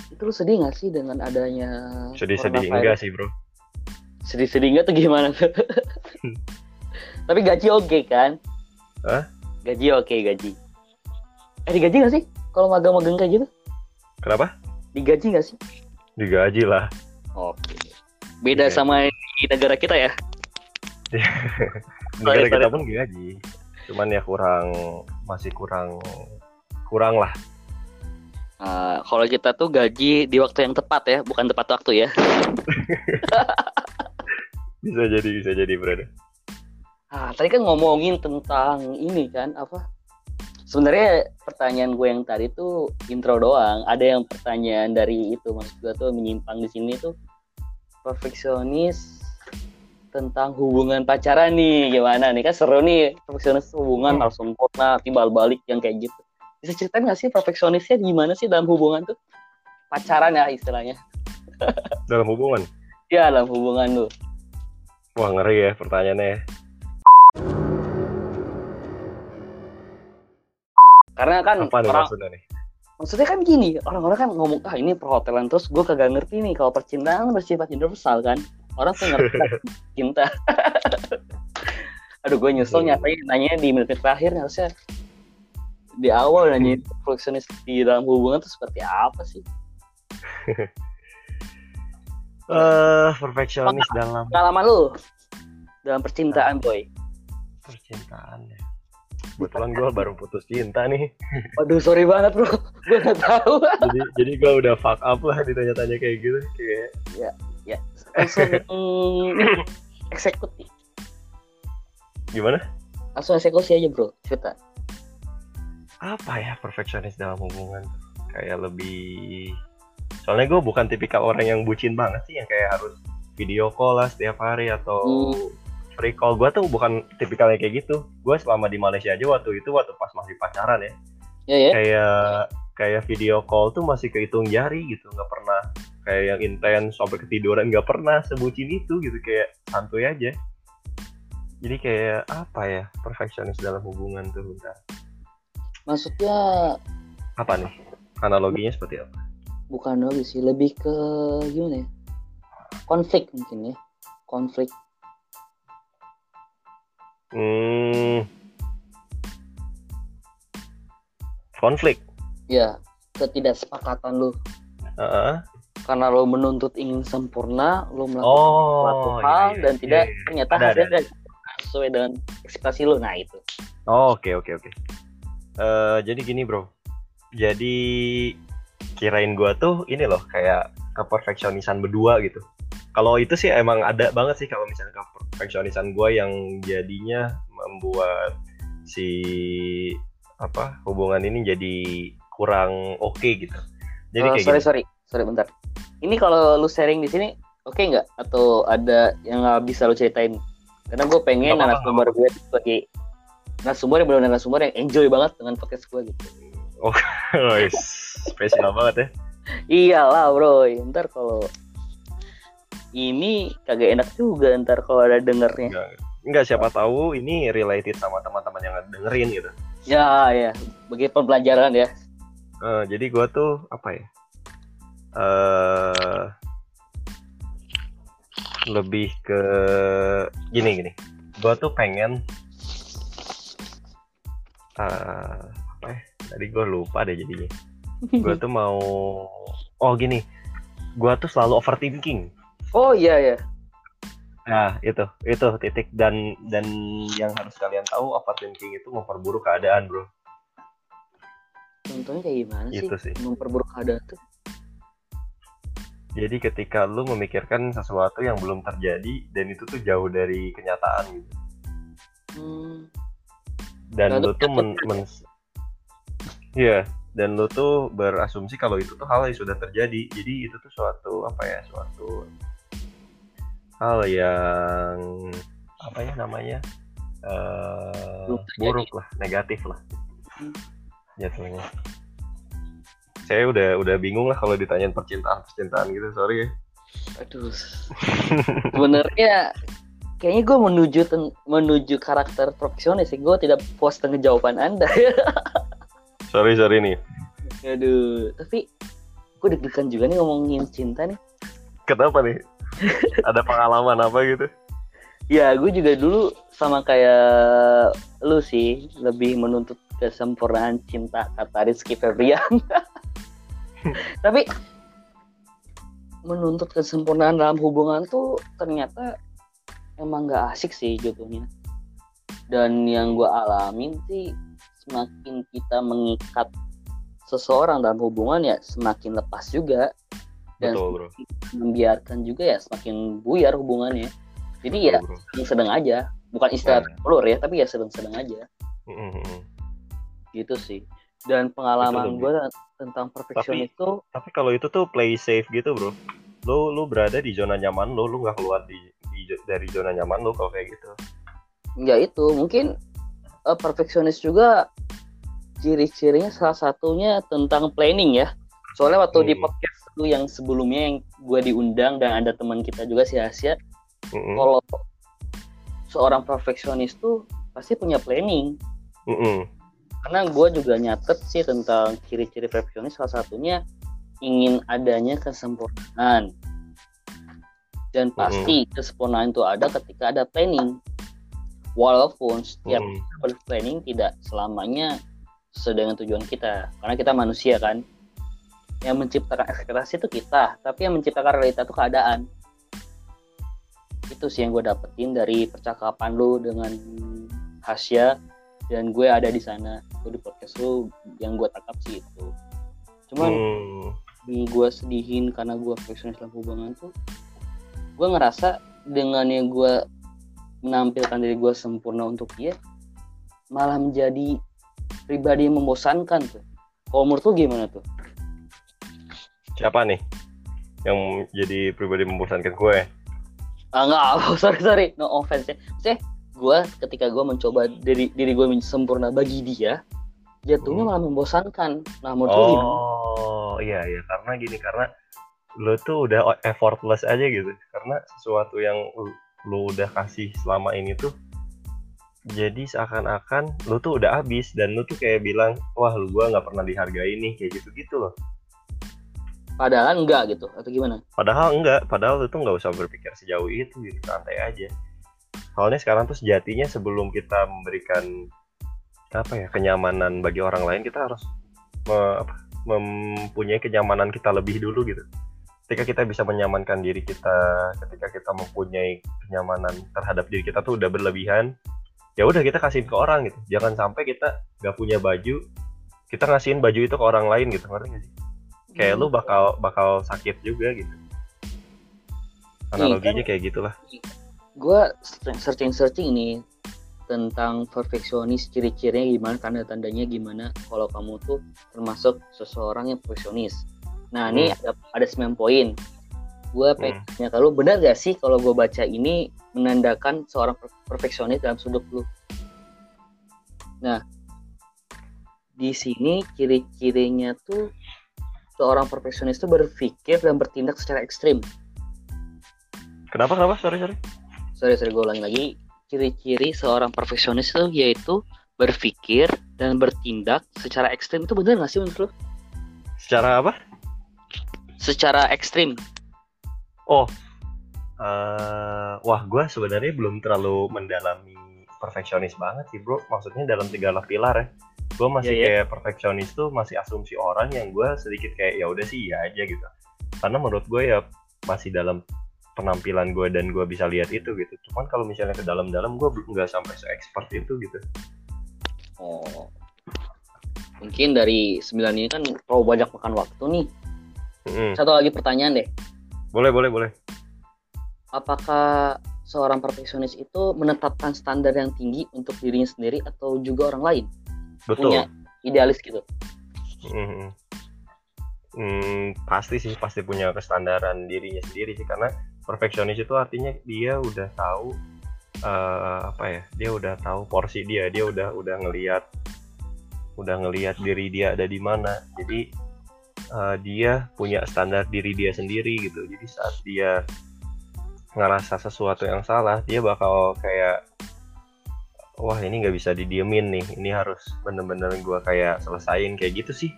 itu lu sedih gak sih dengan adanya Sedih-sedih coronavirus? enggak sih, Bro? Sedih-sedih enggak tuh gimana? Tapi gaji oke kan? Hah? Gaji oke gaji. Eh digaji gak sih? Kalau magang-magang kayak gitu? Kenapa? Digaji gak sih? Digaji lah. Oke. Beda Oke. sama di negara kita ya? Negara Sorry, kita sorry. pun gaji. Cuman ya kurang masih kurang kurang lah. Ah, kalau kita tuh gaji di waktu yang tepat ya, bukan tepat waktu ya. Bisa jadi bisa jadi, Bro. Ah, tadi kan ngomongin tentang ini kan apa? Sebenarnya pertanyaan gue yang tadi tuh intro doang. Ada yang pertanyaan dari itu maksud gue tuh menyimpang di sini tuh perfeksionis tentang hubungan pacaran nih gimana nih kan seru nih perfeksionis hubungan Hmm. harus sempurna timbal balik yang kayak gitu bisa ceritain nggak sih perfeksionisnya gimana sih dalam hubungan tuh pacaran ya istilahnya Dalam hubungan. ya dalam hubungan tuh Wah, ngeri ya pertanyaannya ya. karena kan Apa nih orang maksudnya nih? maksudnya kan gini orang-orang kan ngomong ah ini perhotelan terus gue kagak ngerti nih kalau percintaan bersifat universal kan orang tuh ngerti cinta aduh gue nyesel Hmm. nyatanya nanya di menit terakhir harusnya di awal nanya perfeksionis di dalam hubungan tuh seperti apa sih Eh, perfeksionis dalam pengalaman lu dalam percintaan boy percintaan ya. Kebetulan gue baru putus cinta nih. waduh sorry banget bro gue gak tahu jadi jadi gue udah fuck up lah ditanya-tanya kayak gitu. Kayak langsung mm, eksekusi gimana? langsung eksekusi aja bro cerita Apa ya perfeksionis dalam hubungan? Kayak lebih soalnya gue bukan tipikal orang yang bucin banget sih yang kayak harus video call lah setiap hari atau Hmm. free call. Gue tuh bukan tipikalnya kayak gitu. Gue selama di Malaysia aja waktu itu waktu pas masih pacaran ya. Ya ya. Kayak kayak video call tuh masih kehitung jari gitu. Nggak pernah kayak yang intens sampai ketiduran nggak pernah sebucin itu gitu. Kayak santuy aja. Jadi kayak apa ya perfeksionis dalam hubungan tuh bentar maksudnya apa nih? Analoginya seperti apa bukan lagi sih lebih ke gimana ya konflik mungkin ya konflik hmm konflik ya ketidaksepakatan lu Heeh. karena lo menuntut ingin sempurna lo melakukan oh suatu iya, hal iya, dan iya, tidak iya. ternyata Ada, ada, hasilnya tidak sesuai dengan ekspektasi lo nah itu Oh, Oke oke oke. Eh, jadi gini bro. Jadi kirain gua tuh ini loh kayak keperfeksionisan berdua gitu. Kalau itu sih emang ada banget sih kalau misalnya keperfeksionisan gua yang jadinya membuat si apa hubungan ini jadi kurang oke gitu. Jadi Eh, kayak sorry gini. sorry sorry bentar ini kalau lu sharing di sini oke nggak atau ada yang nggak bisa lu ceritain karena gue pengen narasumber gue sebagai narasumber yang benar narasumber yang enjoy banget dengan podcast gue gitu Wih, spesial banget ya. iyalah bro ntar kalau ini kagak enak juga ntar kalau ada dengernya Enggak, enggak siapa tahu ini related sama teman-teman yang dengerin gitu. ya ya bagi pembelajaran ya Eh, jadi gua tuh apa ya? eh lebih ke gini gini. Gua tuh pengen eh apa tadi gue lupa deh jadinya. Gue tuh mau oh gini. Gue tuh selalu overthinking. Oh iya ya nah itu itu titik. Dan dan yang harus kalian tahu overthinking itu memperburuk keadaan bro. Contohnya kayak gimana Itu sih, sih. memperburuk keadaan tuh? Jadi ketika lu memikirkan sesuatu yang belum terjadi dan itu tuh jauh dari kenyataan gitu. Hmm, dan Nah, lu tuh men, men- Iya, dan lu tuh berasumsi kalau itu tuh hal yang sudah terjadi. Jadi itu tuh suatu apa ya suatu hal yang apa ya namanya eh, terjadi. buruk lah negatif lah. Jatuhnya. Saya udah udah bingung lah kalau ditanyain percintaan percintaan gitu sorry ya. Aduh. Sebenarnya kayaknya gue menuju menuju karakter profesionalis sih. Gue tidak puas dengan jawaban anda sorry sorry nih. Aduh tapi gue deg-degan juga nih ngomongin cinta nih. Kenapa nih? Ada pengalaman apa gitu? Ya gue juga dulu sama kayak lu sih lebih menuntut kesempurnaan cinta kata Rizky Febrian. Tapi menuntut kesempurnaan dalam hubungan tuh ternyata emang gak asik sih jatuhnya. Dan yang gue alamin sih semakin kita mengikat seseorang dalam hubungan ya semakin lepas juga. Dan betul bro. membiarkan juga ya semakin buyar hubungannya. Jadi ya Betul, bro. sedang-sedang aja. Bukan istilah Nah. telur ya tapi ya sedang-sedang aja. Mm, mm, mm. gitu sih. Dan pengalaman gue tentang perfeksionis itu tapi kalau itu tuh play safe gitu bro. Lu lu berada di zona nyaman lu lu nggak keluar di, di dari zona nyaman lu kalau kayak gitu. Ya itu mungkin eh, perfeksionis juga ciri-cirinya salah satunya tentang planning ya. Soalnya waktu di Hmm. podcast lu yang sebelumnya yang gue diundang dan ada teman kita juga si Asia Mm-mm, kalau seorang perfeksionis tuh pasti punya planning. Mm-mm. karena gue juga nyatet sih tentang ciri-ciri perfeksionis salah satunya ingin adanya kesempurnaan. Dan pasti kesempurnaan itu ada ketika ada planning walaupun setiap Mm-mm. planning tidak selamanya sesuai dengan tujuan kita. Karena kita manusia kan? Yang menciptakan ekspektasi itu kita tapi yang menciptakan realita itu keadaan. Itu sih yang gue dapetin dari percakapan lu dengan Hasya dan gue ada di sana. Gue di podcast lu yang gue tangkap sih itu. Cuman Hmm, gue sedihin karena gue perfeksionis dalam hubungan tuh gue ngerasa dengan yang gue menampilkan diri gue sempurna untuk dia malah menjadi pribadi yang membosankan tuh. Kalau menurut lu gimana tuh? Siapa nih yang jadi pribadi membosankan gue? Ah nggak sorry sorry. No offense ya. Maksudnya gue ketika gue mencoba diri diri gue sempurna bagi dia jatuhnya Hmm. malah membosankan. Nah menurut lu gimana? Oh iya iya. Karena gini karena lu tuh udah effortless aja gitu. Karena sesuatu yang lu, lu udah kasih selama ini tuh jadi seakan-akan lu tuh udah habis dan lu tuh kayak bilang wah lu gua nggak pernah dihargai nih kayak gitu gitu loh padahal enggak gitu atau gimana Padahal enggak, padahal itu nggak usah berpikir sejauh itu gitu, santai aja. Soalnya sekarang tuh sejatinya sebelum kita memberikan apa ya kenyamanan bagi orang lain, kita harus me- apa, mempunyai kenyamanan kita lebih dulu gitu. Ketika kita bisa menyamankan diri kita, ketika kita mempunyai kenyamanan terhadap diri kita tuh udah berlebihan, ya udah kita kasihin ke orang gitu. Jangan sampai kita nggak punya baju, kita ngasihin baju itu ke orang lain gitu, ngerti nggak sih? kayak lu bakal bakal sakit juga gitu analoginya kayak gitulah gue searching searching nih tentang perfeksionis ciri-cirinya gimana tanda-tandanya gimana kalau kamu tuh termasuk seseorang yang perfeksionis nah ini ada ada 9 poin. Gue pengen ke lu benar gak sih kalau gue baca ini menandakan seorang per- perfeksionis dalam sudut lu? Nah di sini ciri-cirinya tuh seorang perfeksionis tuh berpikir dan bertindak secara ekstrim. Kenapa kenapa? Sorry sorry. Sorry sorry gue ulangi lagi. Ciri-ciri seorang profesionis itu yaitu berpikir dan bertindak secara ekstrim. Itu benar nggak sih menurut lo? secara apa Secara ekstrim. oh eh, wah gue sebenarnya belum terlalu mendalami perfeksionis banget sih bro maksudnya dalam tiga pilar ya gue masih Iya, iya. kayak perfeksionis tuh masih asumsi orang yang gue sedikit kayak ya udah sih ya aja gitu karena menurut gue ya masih dalam penampilan gue dan gue bisa lihat itu gitu cuman kalau misalnya ke dalam-dalam gue belum nggak sampai se expert itu gitu Oh. Mungkin dari sembilan ini kan terlalu banyak makan waktu nih. Mm-mm. Satu lagi pertanyaan deh. boleh boleh boleh Apakah seorang perfeksionis itu menetapkan standar yang tinggi untuk dirinya sendiri atau juga orang lain? betul Punya idealis gitu. Mhm. Hmm, pasti sih pasti punya kestandaran dirinya sendiri sih karena perfeksionis itu artinya dia udah tahu eh, apa ya dia udah tahu porsi dia dia udah udah ngelihat udah ngelihat diri dia ada di mana jadi eh, dia punya standar diri dia sendiri gitu. Jadi saat dia ngerasa sesuatu yang salah dia bakal kayak wah ini nggak bisa didiemin nih. Ini harus bener-bener gua kayak selesain. Kayak gitu sih.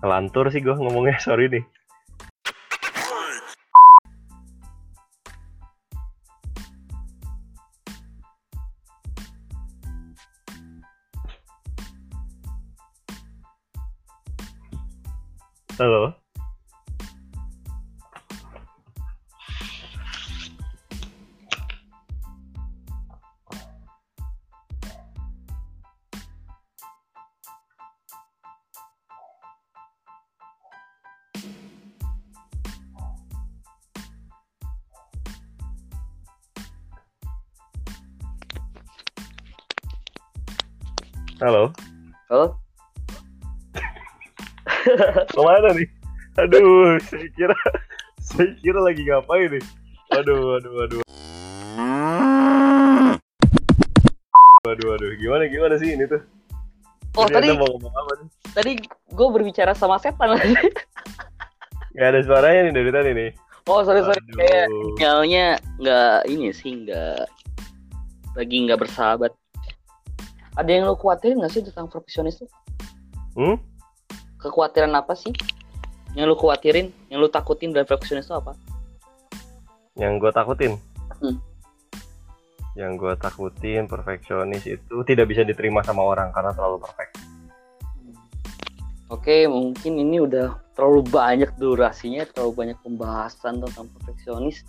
Kelantur sih gua ngomongnya sorry nih halo ke mana nih aduh saya kira saya kira lagi ngapain nih aduh aduh aduh Waduh, waduh, gimana gimana sih ini tuh? oh Jadi tadi mau ngomong apa nih? tadi gue berbicara sama setan. Gak ada suaranya nih dari tadi nih. oh sorry sorry Aduh. kayak sinyalnya nggak ini sih nggak lagi nggak bersahabat. Ada yang lo khawatirin nggak sih tentang profesionis tuh? Hmm? Kekhawatiran apa sih? Yang lo khawatirin, yang lo takutin dari profesionis itu apa? Yang gue takutin. Hmm. Yang gue takutin perfeksionis itu tidak bisa diterima sama orang karena terlalu perfect. Oke, mungkin ini udah terlalu banyak durasinya, terlalu banyak pembahasan tentang perfeksionis.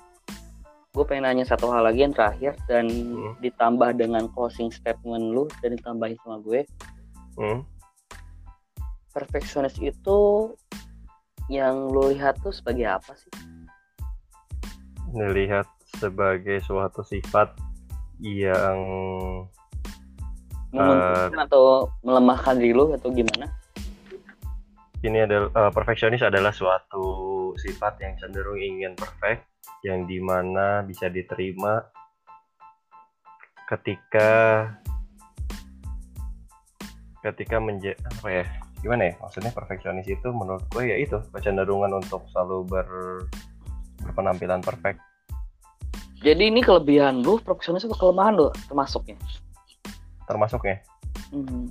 Gue pengen nanya satu hal lagi yang terakhir dan Hmm. ditambah dengan closing statement lu dan ditambahin sama gue. Hmm? Perfeksionis itu yang lu lihat tuh sebagai apa sih? Dilihat sebagai suatu sifat yang Menguntungkan atau melemahkan diri lu atau gimana? ini adalah eh, perfeksionis adalah suatu sifat yang cenderung ingin perfect yang di mana bisa diterima ketika ketika menja apa ya gimana ya maksudnya perfeksionis itu menurut gue ya itu kecenderungan untuk selalu ber berpenampilan perfect Jadi ini kelebihan lu, perfeksionis itu kelemahan lu termasuknya. termasuknya Hmm.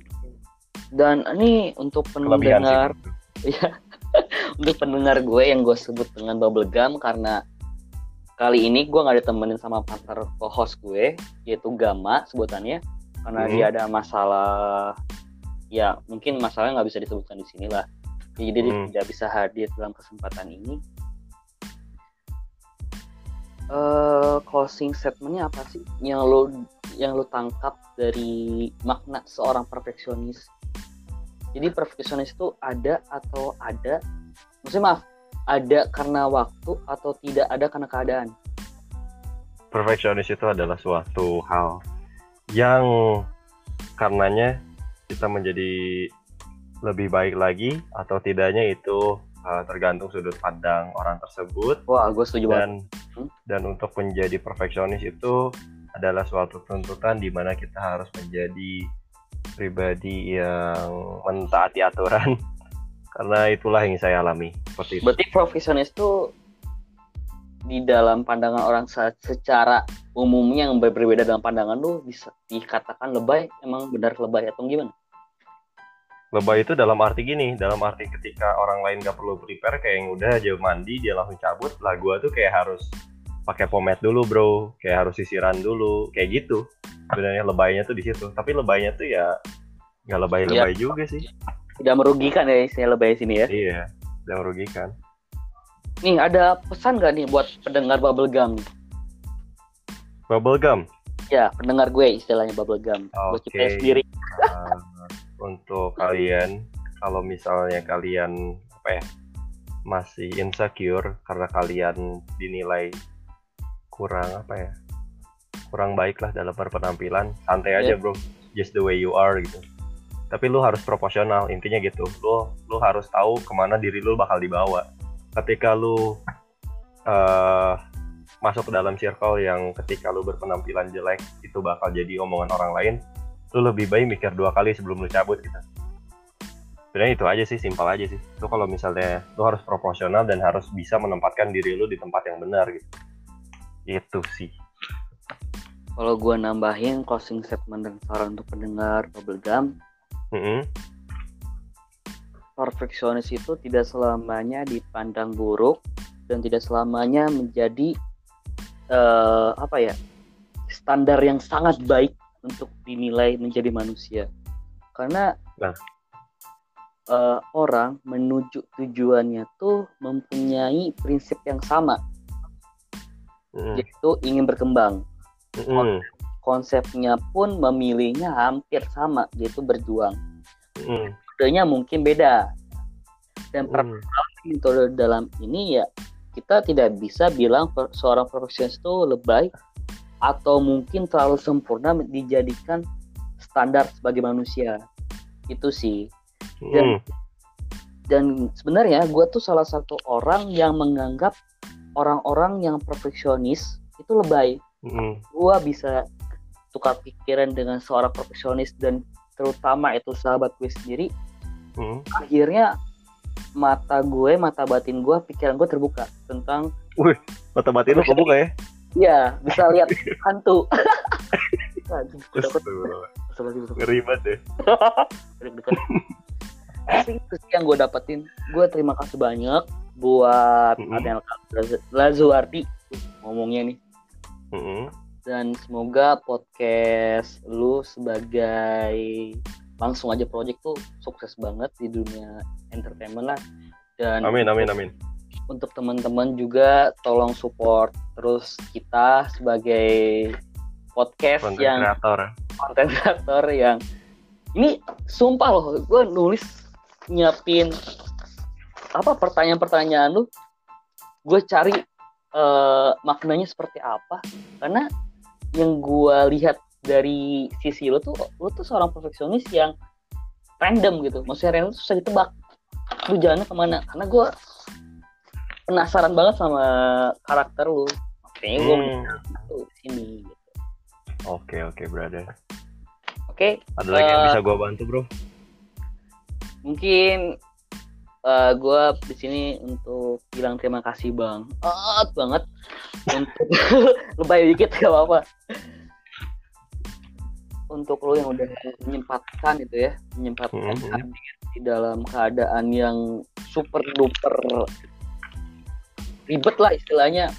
Dan ini untuk kelebihan pendengar Iya. Untuk pendengar gue yang gue sebut dengan bubblegum karena kali ini gue nggak ditemenin sama partner co-host gue yaitu Gama sebutannya karena Hmm. dia ada masalah ya mungkin masalahnya nggak bisa disebutkan di sini lah. Ya, Jadi Hmm. tidak bisa hadir dalam kesempatan ini. eh closing statementnya apa sih yang lo yang lo tangkap dari makna seorang perfeksionis jadi perfeksionis itu ada atau ada maksudnya maaf ada karena waktu atau tidak ada karena keadaan perfeksionis itu adalah suatu hal yang karenanya kita menjadi lebih baik lagi atau tidaknya itu uh, tergantung sudut pandang orang tersebut wah gue setuju banget dan Hmm. dan untuk menjadi perfeksionis itu adalah suatu tuntutan di mana kita harus menjadi pribadi yang mentaati aturan karena itulah yang saya alami seperti itu. berarti profesionis itu di dalam pandangan orang se- secara umumnya yang ber- berbeda dalam pandangan lu bisa dikatakan lebay emang benar lebay atau gimana Lebay itu dalam arti gini, dalam arti ketika orang lain gak perlu prepare kayak yang udah aja mandi dia langsung cabut, lah gua tuh kayak harus pakai pomade dulu bro, kayak harus sisiran dulu, kayak gitu. Sebenarnya lebaynya tuh di situ. Tapi lebaynya tuh ya nggak lebay-lebay juga sih Tidak merugikan ya istilah lebay sini ya. iya tidak merugikan Nih ada pesan gak nih buat pendengar Bubblegum? bubblegum Ya, pendengar gue istilahnya Bubblegum. Oke. ciptain sendiri. Uh, untuk kalian kalau misalnya kalian apa ya masih insecure karena kalian dinilai kurang apa ya kurang baik lah dalam berpenampilan santai aja Iya. bro just the way you are gitu tapi lu harus proporsional intinya gitu lu lu harus tahu ke mana diri lu bakal dibawa ketika lu eh masuk ke dalam circle yang ketika lu berpenampilan jelek itu bakal jadi omongan orang lain lu lebih baik mikir dua kali sebelum lu cabut gitu. Sebenarnya itu aja sih simpel aja sih. Lu kalau misalnya lu harus proporsional dan harus bisa menempatkan diri lu di tempat yang benar gitu. Itu sih. Kalau gue nambahin closing statement dan saran untuk pendengar Bubblegum, Mm-mm. Perfeksionis itu tidak selamanya dipandang buruk dan tidak selamanya menjadi eh, apa ya standar yang sangat baik untuk dinilai menjadi manusia karena Nah. eh, orang menuju tujuannya tuh mempunyai prinsip yang sama Mm-mm. yaitu ingin berkembang Mm-mm. konsepnya pun memilihnya hampir sama yaitu berjuang Mm-mm. Metodenya mungkin beda dan per Mm. metode dalam ini ya kita tidak bisa bilang seorang profesionalis itu lebay atau mungkin terlalu sempurna dijadikan standar sebagai manusia itu sih Mm. dan sebenarnya gue tuh salah satu orang yang menganggap orang-orang yang perfeksionis itu lebay Mm. gue bisa tukar pikiran dengan seorang profesionis dan terutama itu sahabat gue sendiri Mm. akhirnya mata gue mata batin gue pikiran gue terbuka tentang mata batin lu kebuka ya? Ya bisa lihat hantu. Ngeri banget deh. Itu sih yang gue dapetin. Gue terima kasih banyak buat Mm-mm. Adel Lazuardi ngomongnya nih. Mm-mm. dan semoga podcast lu sebagai langsung aja project tuh sukses banget di dunia entertainment lah. Dan amin amin amin. untuk teman-teman juga tolong support terus kita sebagai podcast konten yang kreator. konten kreator yang ini sumpah loh gue nulis nyiapin apa pertanyaan-pertanyaan lu. Gue cari eh, maknanya seperti apa. Karena yang gue lihat dari sisi lu tuh lu tuh seorang perfeksionis yang random gitu. Maksudnya random tuh susah ditebak. Lu jalannya ke mana? Karena gue penasaran banget sama karakter lu. Makanya gue Hmm. sini gitu. oke oke brother. Oke ada lagi yang Eh, bisa gua bantu bro? mungkin eh gue di sini untuk bilang terima kasih bang banget. Banget untuk lebay dikit gak apa-apa untuk lo yang udah menyempatkan itu ya menyempatkan Mhm. hadir di dalam keadaan yang super duper ribet lah istilahnya.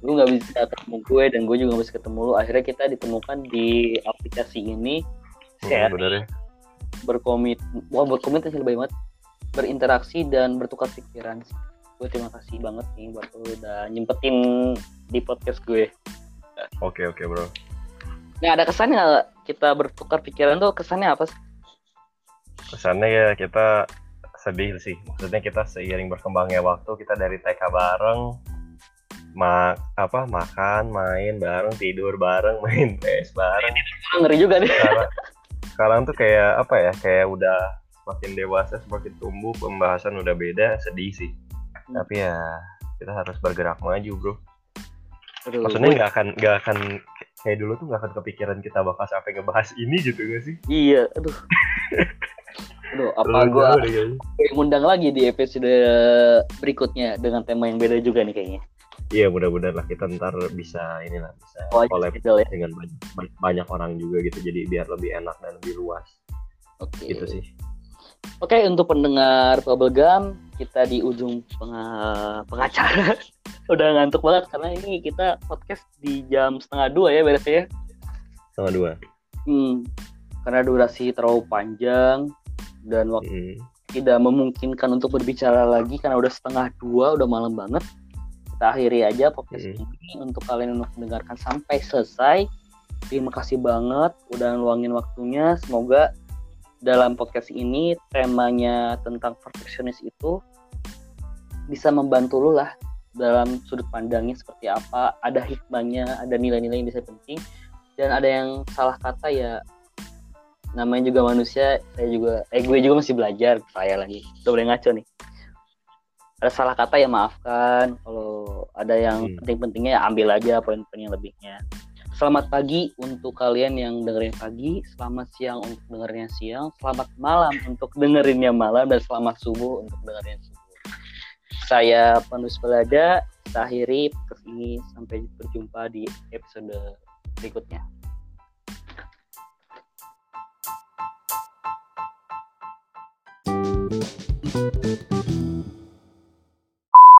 Lu nggak bisa ketemu gue dan gue juga nggak bisa ketemu lu. Akhirnya kita ditemukan di aplikasi ini Hmm, share bener ya. berkomit wah berkomit sih lebih banget berinteraksi dan bertukar pikiran gue terima kasih banget nih buat lu udah nyempetin di podcast gue. Oke oke bro nah ada kesannya kita bertukar pikiran tuh kesannya apa sih? Kesannya ya kita sedih sih. Maksudnya kita seiring berkembangnya waktu kita dari TK bareng ma apa makan main bareng tidur bareng main PS bareng. Ah, ngeri juga nih. Sekarang sekarang tuh kayak apa ya kayak udah semakin dewasa semakin tumbuh pembahasan udah beda sedih sih. Hmm. tapi ya kita harus bergerak maju bro. Aduh, maksudnya nggak akan nggak akan kayak dulu tuh nggak akan kepikiran kita bakal sampai ngebahas ini gitu gak sih? Iya aduh. Aduh apa gue ngundang lagi di episode berikutnya dengan tema yang beda juga nih kayaknya. Iya mudah-mudahan lah kita ntar bisa inilah bisa oh, collab gitu ya. dengan banyak, banyak orang juga gitu jadi biar lebih enak dan lebih luas. Oke. Gitu sih. Oke, untuk pendengar Bubblegum, kita di ujung penga- pengacara. Udah ngantuk banget karena ini kita podcast di jam setengah dua ya beresnya. Sama dua. Hmm, karena durasi terlalu panjang dan waktu Hmm. tidak memungkinkan untuk berbicara lagi karena udah setengah dua udah malam banget kita akhiri aja podcast Hmm. ini untuk kalian untuk mendengarkan sampai selesai terima kasih banget udah luangin waktunya semoga dalam podcast ini temanya tentang perfeksionis itu bisa membantu lu lah dalam sudut pandangnya seperti apa ada hikmahnya ada nilai-nilai yang bisa penting dan ada yang salah kata ya namanya juga manusia saya juga eh gue juga masih belajar saya lagi udah boleh ngaco nih ada salah kata ya maafkan kalau ada yang Hmm. penting-pentingnya ya ambil aja poin-poin yang lebihnya selamat pagi untuk kalian yang dengerin pagi selamat siang untuk dengerinnya siang selamat malam untuk dengerinnya malam dan selamat subuh untuk dengerinnya subuh saya penulis Belada kita akhiri ini sampai berjumpa di episode berikutnya